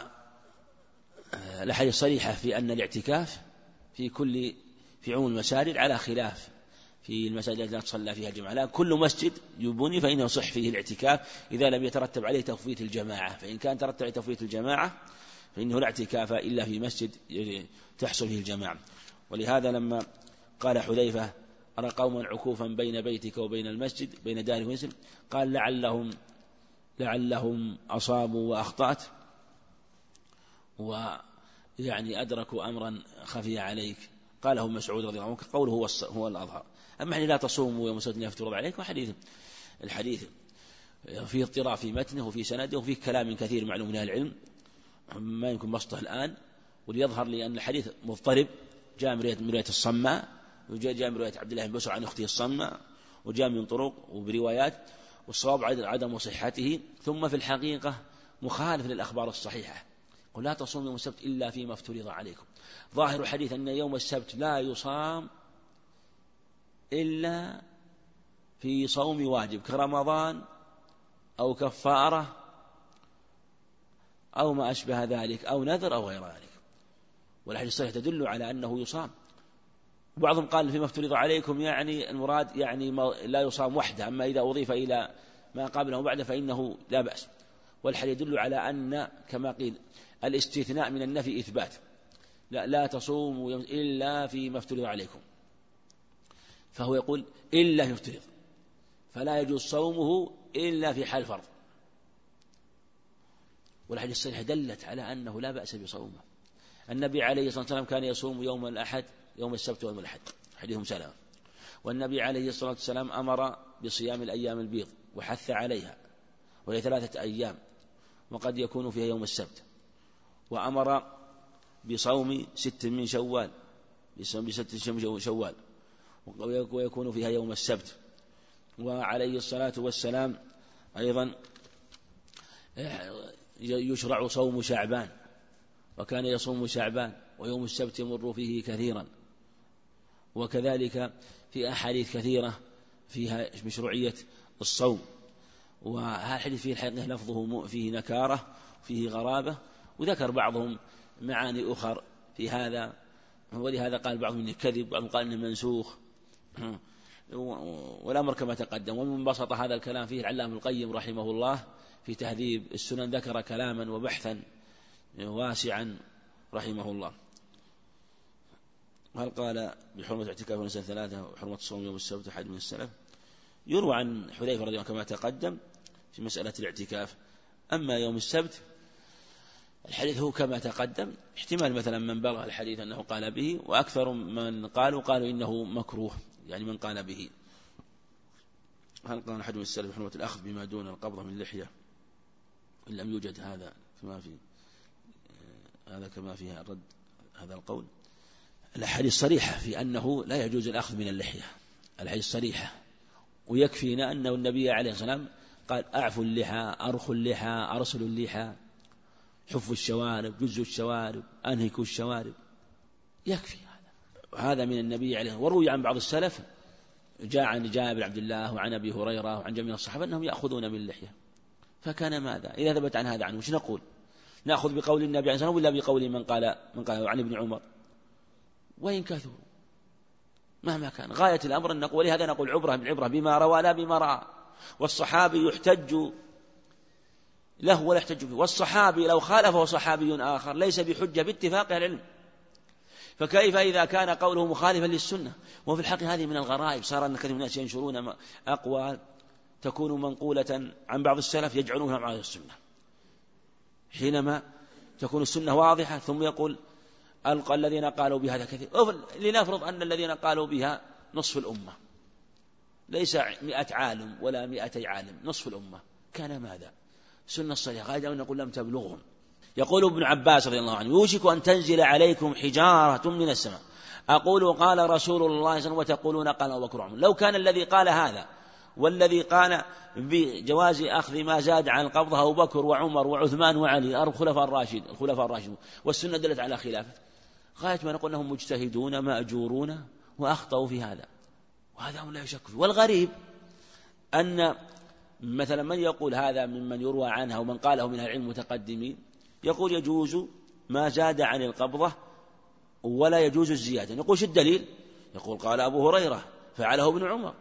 الأحاديث صريحة في أن الاعتكاف في كل في عموم المساجد على خلاف في المساجد التي لا تصلى فيها الجماعة. لا كل مسجد يبني فإنه يصح فيه الاعتكاف. إذا لم يترتب عليه تفويت الجماعة فإن كان ترتب عليه تفويت الجماعة فإنه لا اعتكاف إلا في مسجد تحصل فيه الجماعة. ولهذا لما قال حذيفة أرى قوما عكوفا بين بيتك وبين المسجد بين دارك ومسجد قال لعلهم لعلهم أصابوا وأخطأت. ويعني أدركوا أمرا خفي عليك. قاله مسعود رضي الله عنه قوله هو هو الأظهر. أما حين لا تصوموا يوم السبت يفترض عليكم. حديث الحديث فيه اضطراب في متنه وفي سنده وفيه كلام كثير معلوم من أهل العلم. ما يمكن بسطه الآن. وليظهر لي أن الحديث مضطرب جاء من رواية الصماء. وجاء من رواية عبد الله بن بسر عن أخته الصماء وجاء من طرق وبروايات والصواب عدم صحته. ثم في الحقيقة مخالف للأخبار الصحيحة. قل لا تصوم يوم السبت إلا فيما افترض عليكم. ظاهر الحديث أن يوم السبت لا يصام إلا في صوم واجب كرمضان أو كفارة أو ما أشبه ذلك أو نذر أو غير ذلك. والحديث الصحيح تدل على أنه يصام. بعضهم قال فيما افترض عليكم يعني المراد يعني لا يصام وحده أما إذا أضيف إلى ما قبله وبعده فإنه لا بأس. والحديث يدل على أن كما قيل الاستثناء من النفي إثبات. لا, لا تصوموا إلا فيما افترض عليكم. فهو يقول إلا يفترض فلا يجوز صومه إلا في حال فرض. والحديث الصحيح دلت على أنه لا بأس بصومه. النبي عليه الصلاة والسلام كان يصوم يوم الأحد يوم السبت ويوم الأحد. حديث سلامة والنبي عليه الصلاة والسلام أمر بصيام الأيام البيض وحث عليها وهي ثلاثة أيام وقد يكون فيها يوم السبت. وأمر بصوم ست من شوال بصوم ست من شوال ويكون فيها يوم السبت. وعليه الصلاة والسلام أيضا يشرع صوم شعبان وكان يصوم شعبان ويوم السبت يمر فيه كثيرا. وكذلك في أحاديث كثيرة فيها مشروعية الصوم. وهذا الحديث فيه الحقيقة لفظه فيه نكارة فيه غرابة وذكر بعضهم معاني أخر في هذا. ولهذا قال بعضهم إنه كذب بعضهم قال إنه منسوخ. والأمر كما تقدم. ومن بسط هذا الكلام فيه العلامة القيم رحمه الله في تهذيب السنن ذكر كلاما وبحثا واسعا رحمه الله. هل قال بحرمة اعتكاف النساء ثلاثة وحرمة الصوم يوم السبت أحد من السلف؟ يروى عن حذيفة رضي الله عنه كما تقدم في مسألة الاعتكاف. أما يوم السبت الحديث هو كما تقدم احتمال مثلا من بلغ الحديث أنه قال به وأكثر من قالوا قالوا إنه مكروه يعني من قال به. هل قال أحد من السلف بحرمة الأخذ بما دون القبضة من اللحية إن لم يوجد هذا كما في هذا كما فيها الرد هذا القول. الأحاديث صريحة في أنه لا يجوز الأخذ من اللحية. الأحاديث صريحة ويكفينا أنه النبي عليه الصلاة والسلام قال أعفوا اللحى أرخوا اللحى أرسلوا اللحى. حفوا الشوارب جزوا الشوارب أنهكوا الشوارب. يكفي هذا. هذا من النبي عليه وروي عن بعض السلف جاء عن جابر عبد الله وعن أبي هريرة وعن جميع الصحابة أنهم يأخذون من اللحية. فكان ماذا؟ إذا ثبت عن هذا عنه وش نقول؟ نأخذ بقول النبي عليه الصلاة والسلام ولا بقول من قال من قال عن ابن عمر؟ وإن كثروا. مهما كان. غاية الأمر أن نقول ولهذا نقول عبرة بالعبرة بما روى لا بما رأى. والصحابي يحتج له ولا يحتج به. والصحابي لو خالفه صحابي آخر ليس بحجة باتفاق العلم. فكيف إذا كان قوله مخالفا للسنة؟ وفي الحق هذه من الغرائب. صار أن كثير من الناس ينشرون أقوال تكون منقولة عن بعض السلف يجعلونها مع السنة. حينما تكون السنة واضحة ثم يقول ألقى الذين قالوا بهذا كثير. لنفرض أن الذين قالوا بها نصف الأمة. ليس مئة عالم ولا مئتي عالم نصف الأمة. كان ماذا؟ سنة الصحيحة. قال أن نقول لم تبلغهم. يقول ابن عباس رضي الله عنه يوشك أن تنزل عليكم حجارة من السماء. أقول قال رسول الله صلى الله عليه وسلم وتقولون قال أبو بكر لو كان الذي قال هذا والذي قال بجواز أخذ ما زاد عن القبضة أبو بكر وعمر وعثمان وعلي الخلفاء الراشد الخلفاء الراشدون والسنة دلت على خلافه. غاية ما نقول أنهم مجتهدون مأجورون وأخطأوا في هذا. وهذا هم لا يشك فيه. والغريب أن مثلا من يقول هذا ممن يروى عنها ومن قاله من العلم المتقدمين يقول يجوز ما زاد عن القبضة ولا يجوز الزيادة. نقول شو الدليل؟ يقول قال أبو هريرة فعله ابن عمر.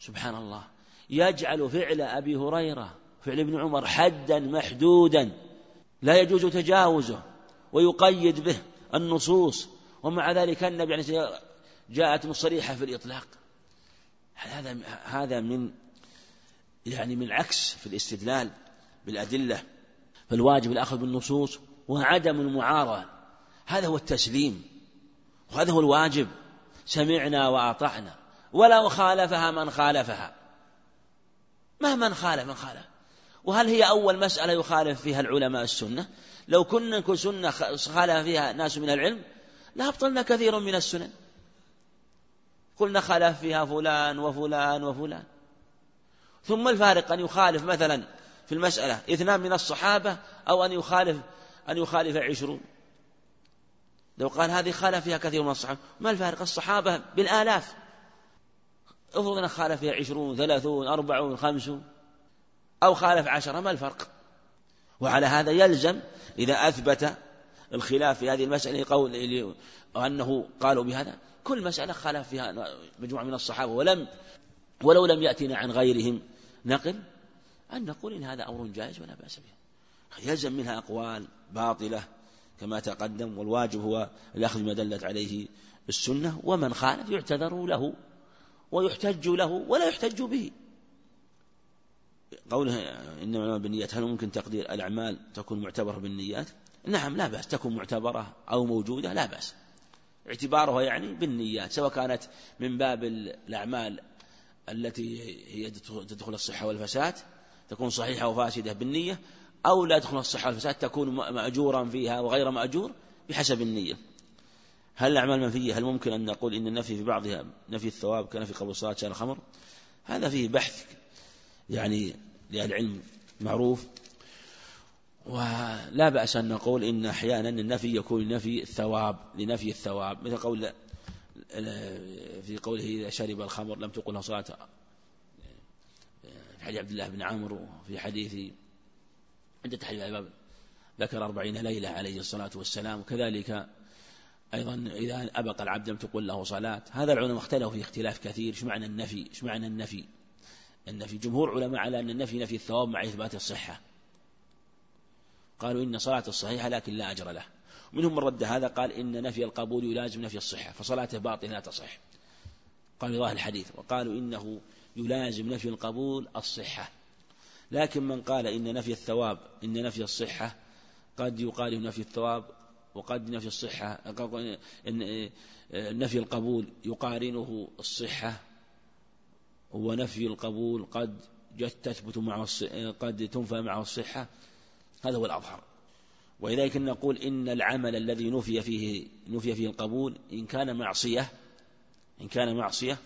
سبحان الله. يجعل فعل أبي هريرة فعل ابن عمر حدا محدودا. لا يجوز تجاوزه ويقيد به. النصوص ومع ذلك النبي عليه الصلاة جاءت صريحة في الإطلاق. هذا هذا من يعني من العكس في الاستدلال بالأدلة فالواجب الأخذ بالنصوص وعدم المعارضة. هذا هو التسليم وهذا هو الواجب. سمعنا وأطعنا ولا خالفها من خالفها. مهما خالف من خالف. وهل هي أول مسألة يخالف فيها العلماء السنة؟ لو كنا كل سنة خالف فيها ناس من العلم لأبطلنا كثير من السنن. قلنا خالف فيها فلان وفلان وفلان. ثم الفارق أن يخالف مثلا في المسألة اثنان من الصحابة أو أن يخالف أن يخالف عشرون. لو قال هذه خالف فيها كثير من الصحابة ما الفارق؟ الصحابة بالآلاف. افرض أن خالف فيها عشرون ثلاثون أربعون خمسون أو خالف عشرة ما الفرق؟ وعلى هذا يلزم إذا أثبت الخلاف في هذه المسألة قول أنه قالوا بهذا. كل مسألة خالف فيها مجموعة من الصحابة. ولم ولو لم يأتنا عن غيرهم نقل أن نقول إن هذا أمر جائز ولا بأس به. يلزم منها أقوال باطلة كما تقدم والواجب هو الأخذ ما دلت عليه السنة. ومن خالف يعتذر له ويحتج له ولا يحتج به. قوله إنما بالنيات هل ممكن تقدير الأعمال تكون معتبرة بالنيات؟ نعم لا بأس. تكون معتبرة أو موجودة لا بأس. اعتبارها يعني بالنيات سواء كانت من باب الأعمال التي هي تدخل الصحة والفساد تكون صحيحة وفاسدة بالنية أو لا تدخل الصحة والفساد تكون مأجورا فيها وغير مأجور بحسب النية. هل الأعمال منفية؟ هل ممكن أن نقول إن النفي في بعضها نفي الثواب كنفي قبل الصلاة شان الخمر؟ هذا فيه بحث يعني لأهل العلم معروف. ولا بأس أن نقول إن أحيانا النفي يكون نفي الثواب لنفي الثواب. مثل قول في قوله إذا شرب الخمر لم تقل صلاة. في حديث عبد الله بن عمرو في حديث عند تحريم الباب ذكر أربعين ليلة عليه الصلاة والسلام. وكذلك أيضا إذا أبق العبد لم تقل له صلاة. هذا العلماء اختلفوا في اختلاف كثير. إيش معنى النفي؟ إيش معنى النفي؟ النفي جمهور علماء على أن النفي نفي الثواب مع إثبات الصحة. قالوا إن صلاة الصحيحة لكن لا أجر له. منهم من رد هذا قال إن نفي القبول يلازم نفي الصحة فصلاته باطلة لا تصح. قال ظاهر الحديث وقالوا إنه يلازم نفي القبول الصحة. لكن من قال إن نفي الثواب إن نفي الصحة قد يقارن نفي الثواب وقد نفي الصحة إن نفي القبول يقارنه الصحة ونفي القبول قد تثبت معه قد تنفى معه الصحة. هذا هو الأظهر. ولذلك نقول إن العمل الذي نفي فيه نفي فيه القبول إن كان معصية إن كان معصية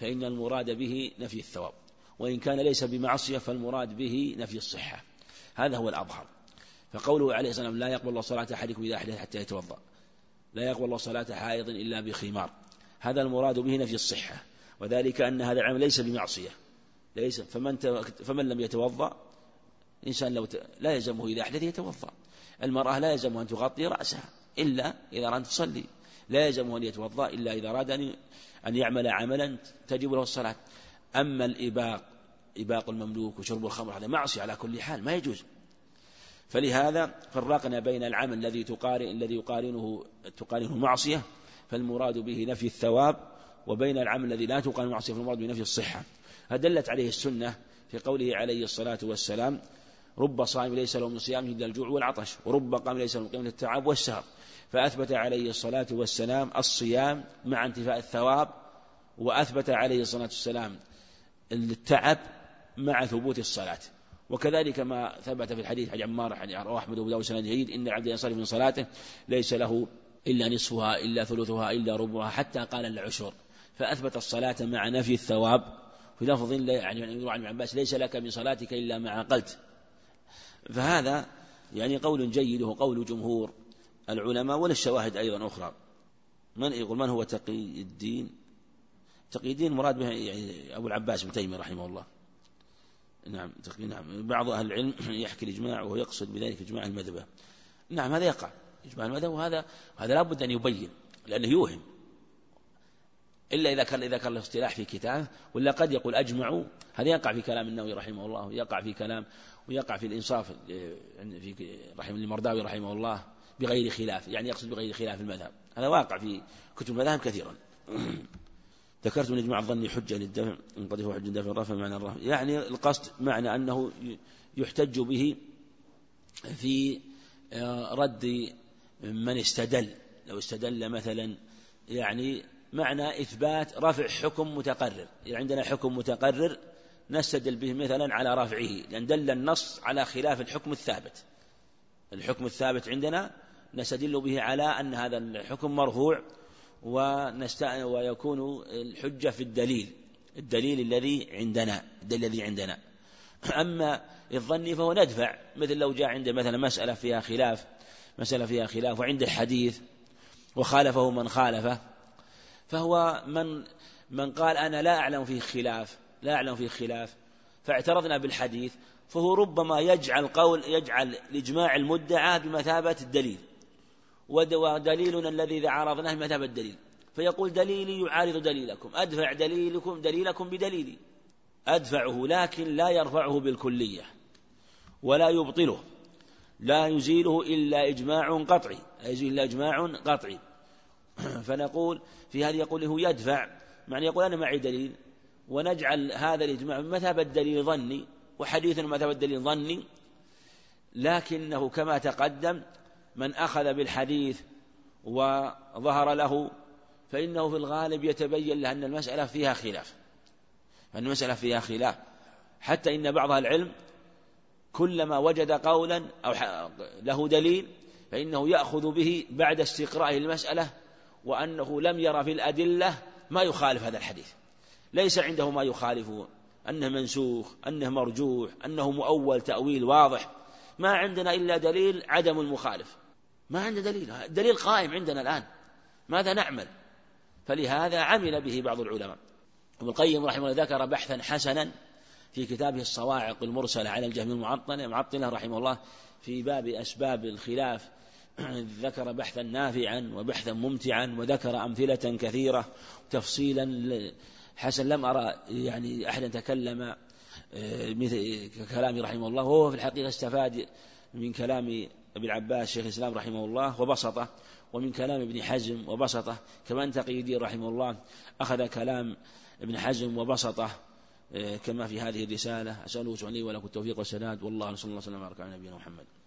فإن المراد به نفي الثواب. وإن كان ليس بمعصية فالمراد به نفي الصحة. هذا هو الأظهر. فقوله عليه الصلاة والسلام لا يقبل الله صلاة أحدكم إذا أحدث حتى يتوضأ. لا يقبل الله صلاة حائض إلا بخمار. هذا المراد به نفي الصحة. وذلك أن هذا العمل ليس بمعصية ليس فمن فمن لم يتوضأ إنسان لو لا يلزمه إذا أحدث يتوضأ. المرأة لا يلزمها أن تغطي رأسها إلا إذا أراد تصلي لا يلزمه أن يتوضأ إلا إذا أراد أن أن يعمل عملا تجب له الصلاة. أما الإباق إباق المملوك وشرب الخمر هذا معصية على كل حال ما يجوز. فلهذا فرقنا بين العمل الذي تقارن الذي يقارنه تقارنه معصية فالمراد به نفي الثواب وبين العمل الذي لا تقارن معصية فالمراد بنفي الصحة. فدلت عليه السنة في قوله عليه الصلاة والسلام رب صائم ليس له من صيامه إلا الجوع والعطش ورب قام ليس له من قيمة التعب والسهر. فأثبت عليه الصلاة والسلام الصيام مع انتفاء الثواب وأثبت عليه الصلاة والسلام التعب مع ثبوت الصلاة. وكذلك ما ثبت في الحديث حديث عمار رواه أحمد وأبو داود سند جيد إن العبد ينصرف من صلاته ليس له إلا نصفها إلا ثلثها إلا ربعها حتى قال العشر. فأثبت الصلاة مع نفي الثواب. في لفظ يعني عن عباس ليس لك من صلاتك إلا ما عقلت. فهذا يعني قول جيد وهو قول جمهور العلماء وللشواهد أيضا أخرى. من يقول من هو تقي الدين؟ تقي الدين مراد به يعني أبو العباس بن تيمية رحمه الله. نعم تقي نعم. بعض أهل العلم يحكي الإجماع وهو يقصد بذلك إجماع المذهبة نعم هذا يقع إجماع المذهب وهذا هذا لابد أن يبين لأنه يوهم. إلا إذا كان إذا كان له اصطلاح في كتابه ولا قد يقول أجمعوا. هذا يقع في كلام النووي رحمه الله ويقع في كلام ويقع في الإنصاف في رحم المرداوي رحمه الله بغير خلاف يعني يقصد بغير خلاف المذهب. هذا واقع في كتب المذاهب كثيرا. ذكرت من إجماع الظن حجة للدفع إن قد هو حجة للدفع الرفع معنى الرفع. يعني القصد معنى أنه يحتج به في آه، رد من استدل. لو استدل مثلا يعني معنى إثبات رفع حكم متقرر. يعني عندنا حكم متقرر نستدل به مثلا على رفعه لأن دل النص على خلاف الحكم الثابت. الحكم الثابت عندنا نستدل به على أن هذا الحكم مرفوع ويكون الحجة في الدليل الدليل الذي عندنا الدليل الذي عندنا. أما الظني فهو ندفع مثل لو جاء عند مثلا مسألة فيها خلاف مسألة فيها خلاف وعنده حديث وخالفه من خالفه فهو من من قال أنا لا أعلم فيه خلاف لا أعلم فيه خلاف. فاعترضنا بالحديث فهو ربما يجعل قول يجعل الإجماع المدعى بمثابة الدليل. ودليلنا الذي إذا عارضناه بمثابة الدليل. فيقول دليلي يعارض دليلكم. أدفع دليلكم دليلكم بدليلي. أدفعه لكن لا يرفعه بالكلية. ولا يبطله. لا يزيله إلا إجماع قطعي. لا يزيل إلا إجماع قطعي. فنقول في يقول هو يدفع معنى يقول أنا معي دليل ونجعل هذا الإجماع بمثابة دليل ظني وحديث بمثابة دليل ظني لكنه كما تقدم من أخذ بالحديث وظهر له فإنه في الغالب يتبين له أن المسألة فيها خلاف أن المسألة فيها خلاف حتى إن بعض العلم كلما وجد قولا أو له دليل فإنه يأخذ به بعد استقراء المسألة وأنه لم يرى في الأدلة ما يخالف هذا الحديث. ليس عنده ما يخالفه أنه منسوخ أنه مرجوح أنه مؤول تأويل واضح. ما عندنا إلا دليل عدم المخالف. ما عندنا دليل. الدليل قائم عندنا الآن. ماذا نعمل؟ فلهذا عمل به بعض العلماء. ابن القيم رحمه الله ذكر بحثا حسنا في كتابه الصواعق المرسلة على الجهم المعطلة معطلة رحمه الله في باب أسباب الخلاف ذكر بحثا نافعا وبحثا ممتعا وذكر أمثلة كثيرة تفصيلا حسن لم أرى يعني أحدا تكلم آه، مثل كلام رحمه الله. وهو في الحقيقة استفاد من كلام أبي العباس شيخ الإسلام رحمه الله وبسطه ومن كلام ابن حزم وبسطه. كما أن تقي رحمه الله أخذ كلام ابن حزم وبسطه آه، كما في هذه الرسالة. أسأله لي ولكم التوفيق والسداد. والله صلى الله وسلم على نبينا محمد.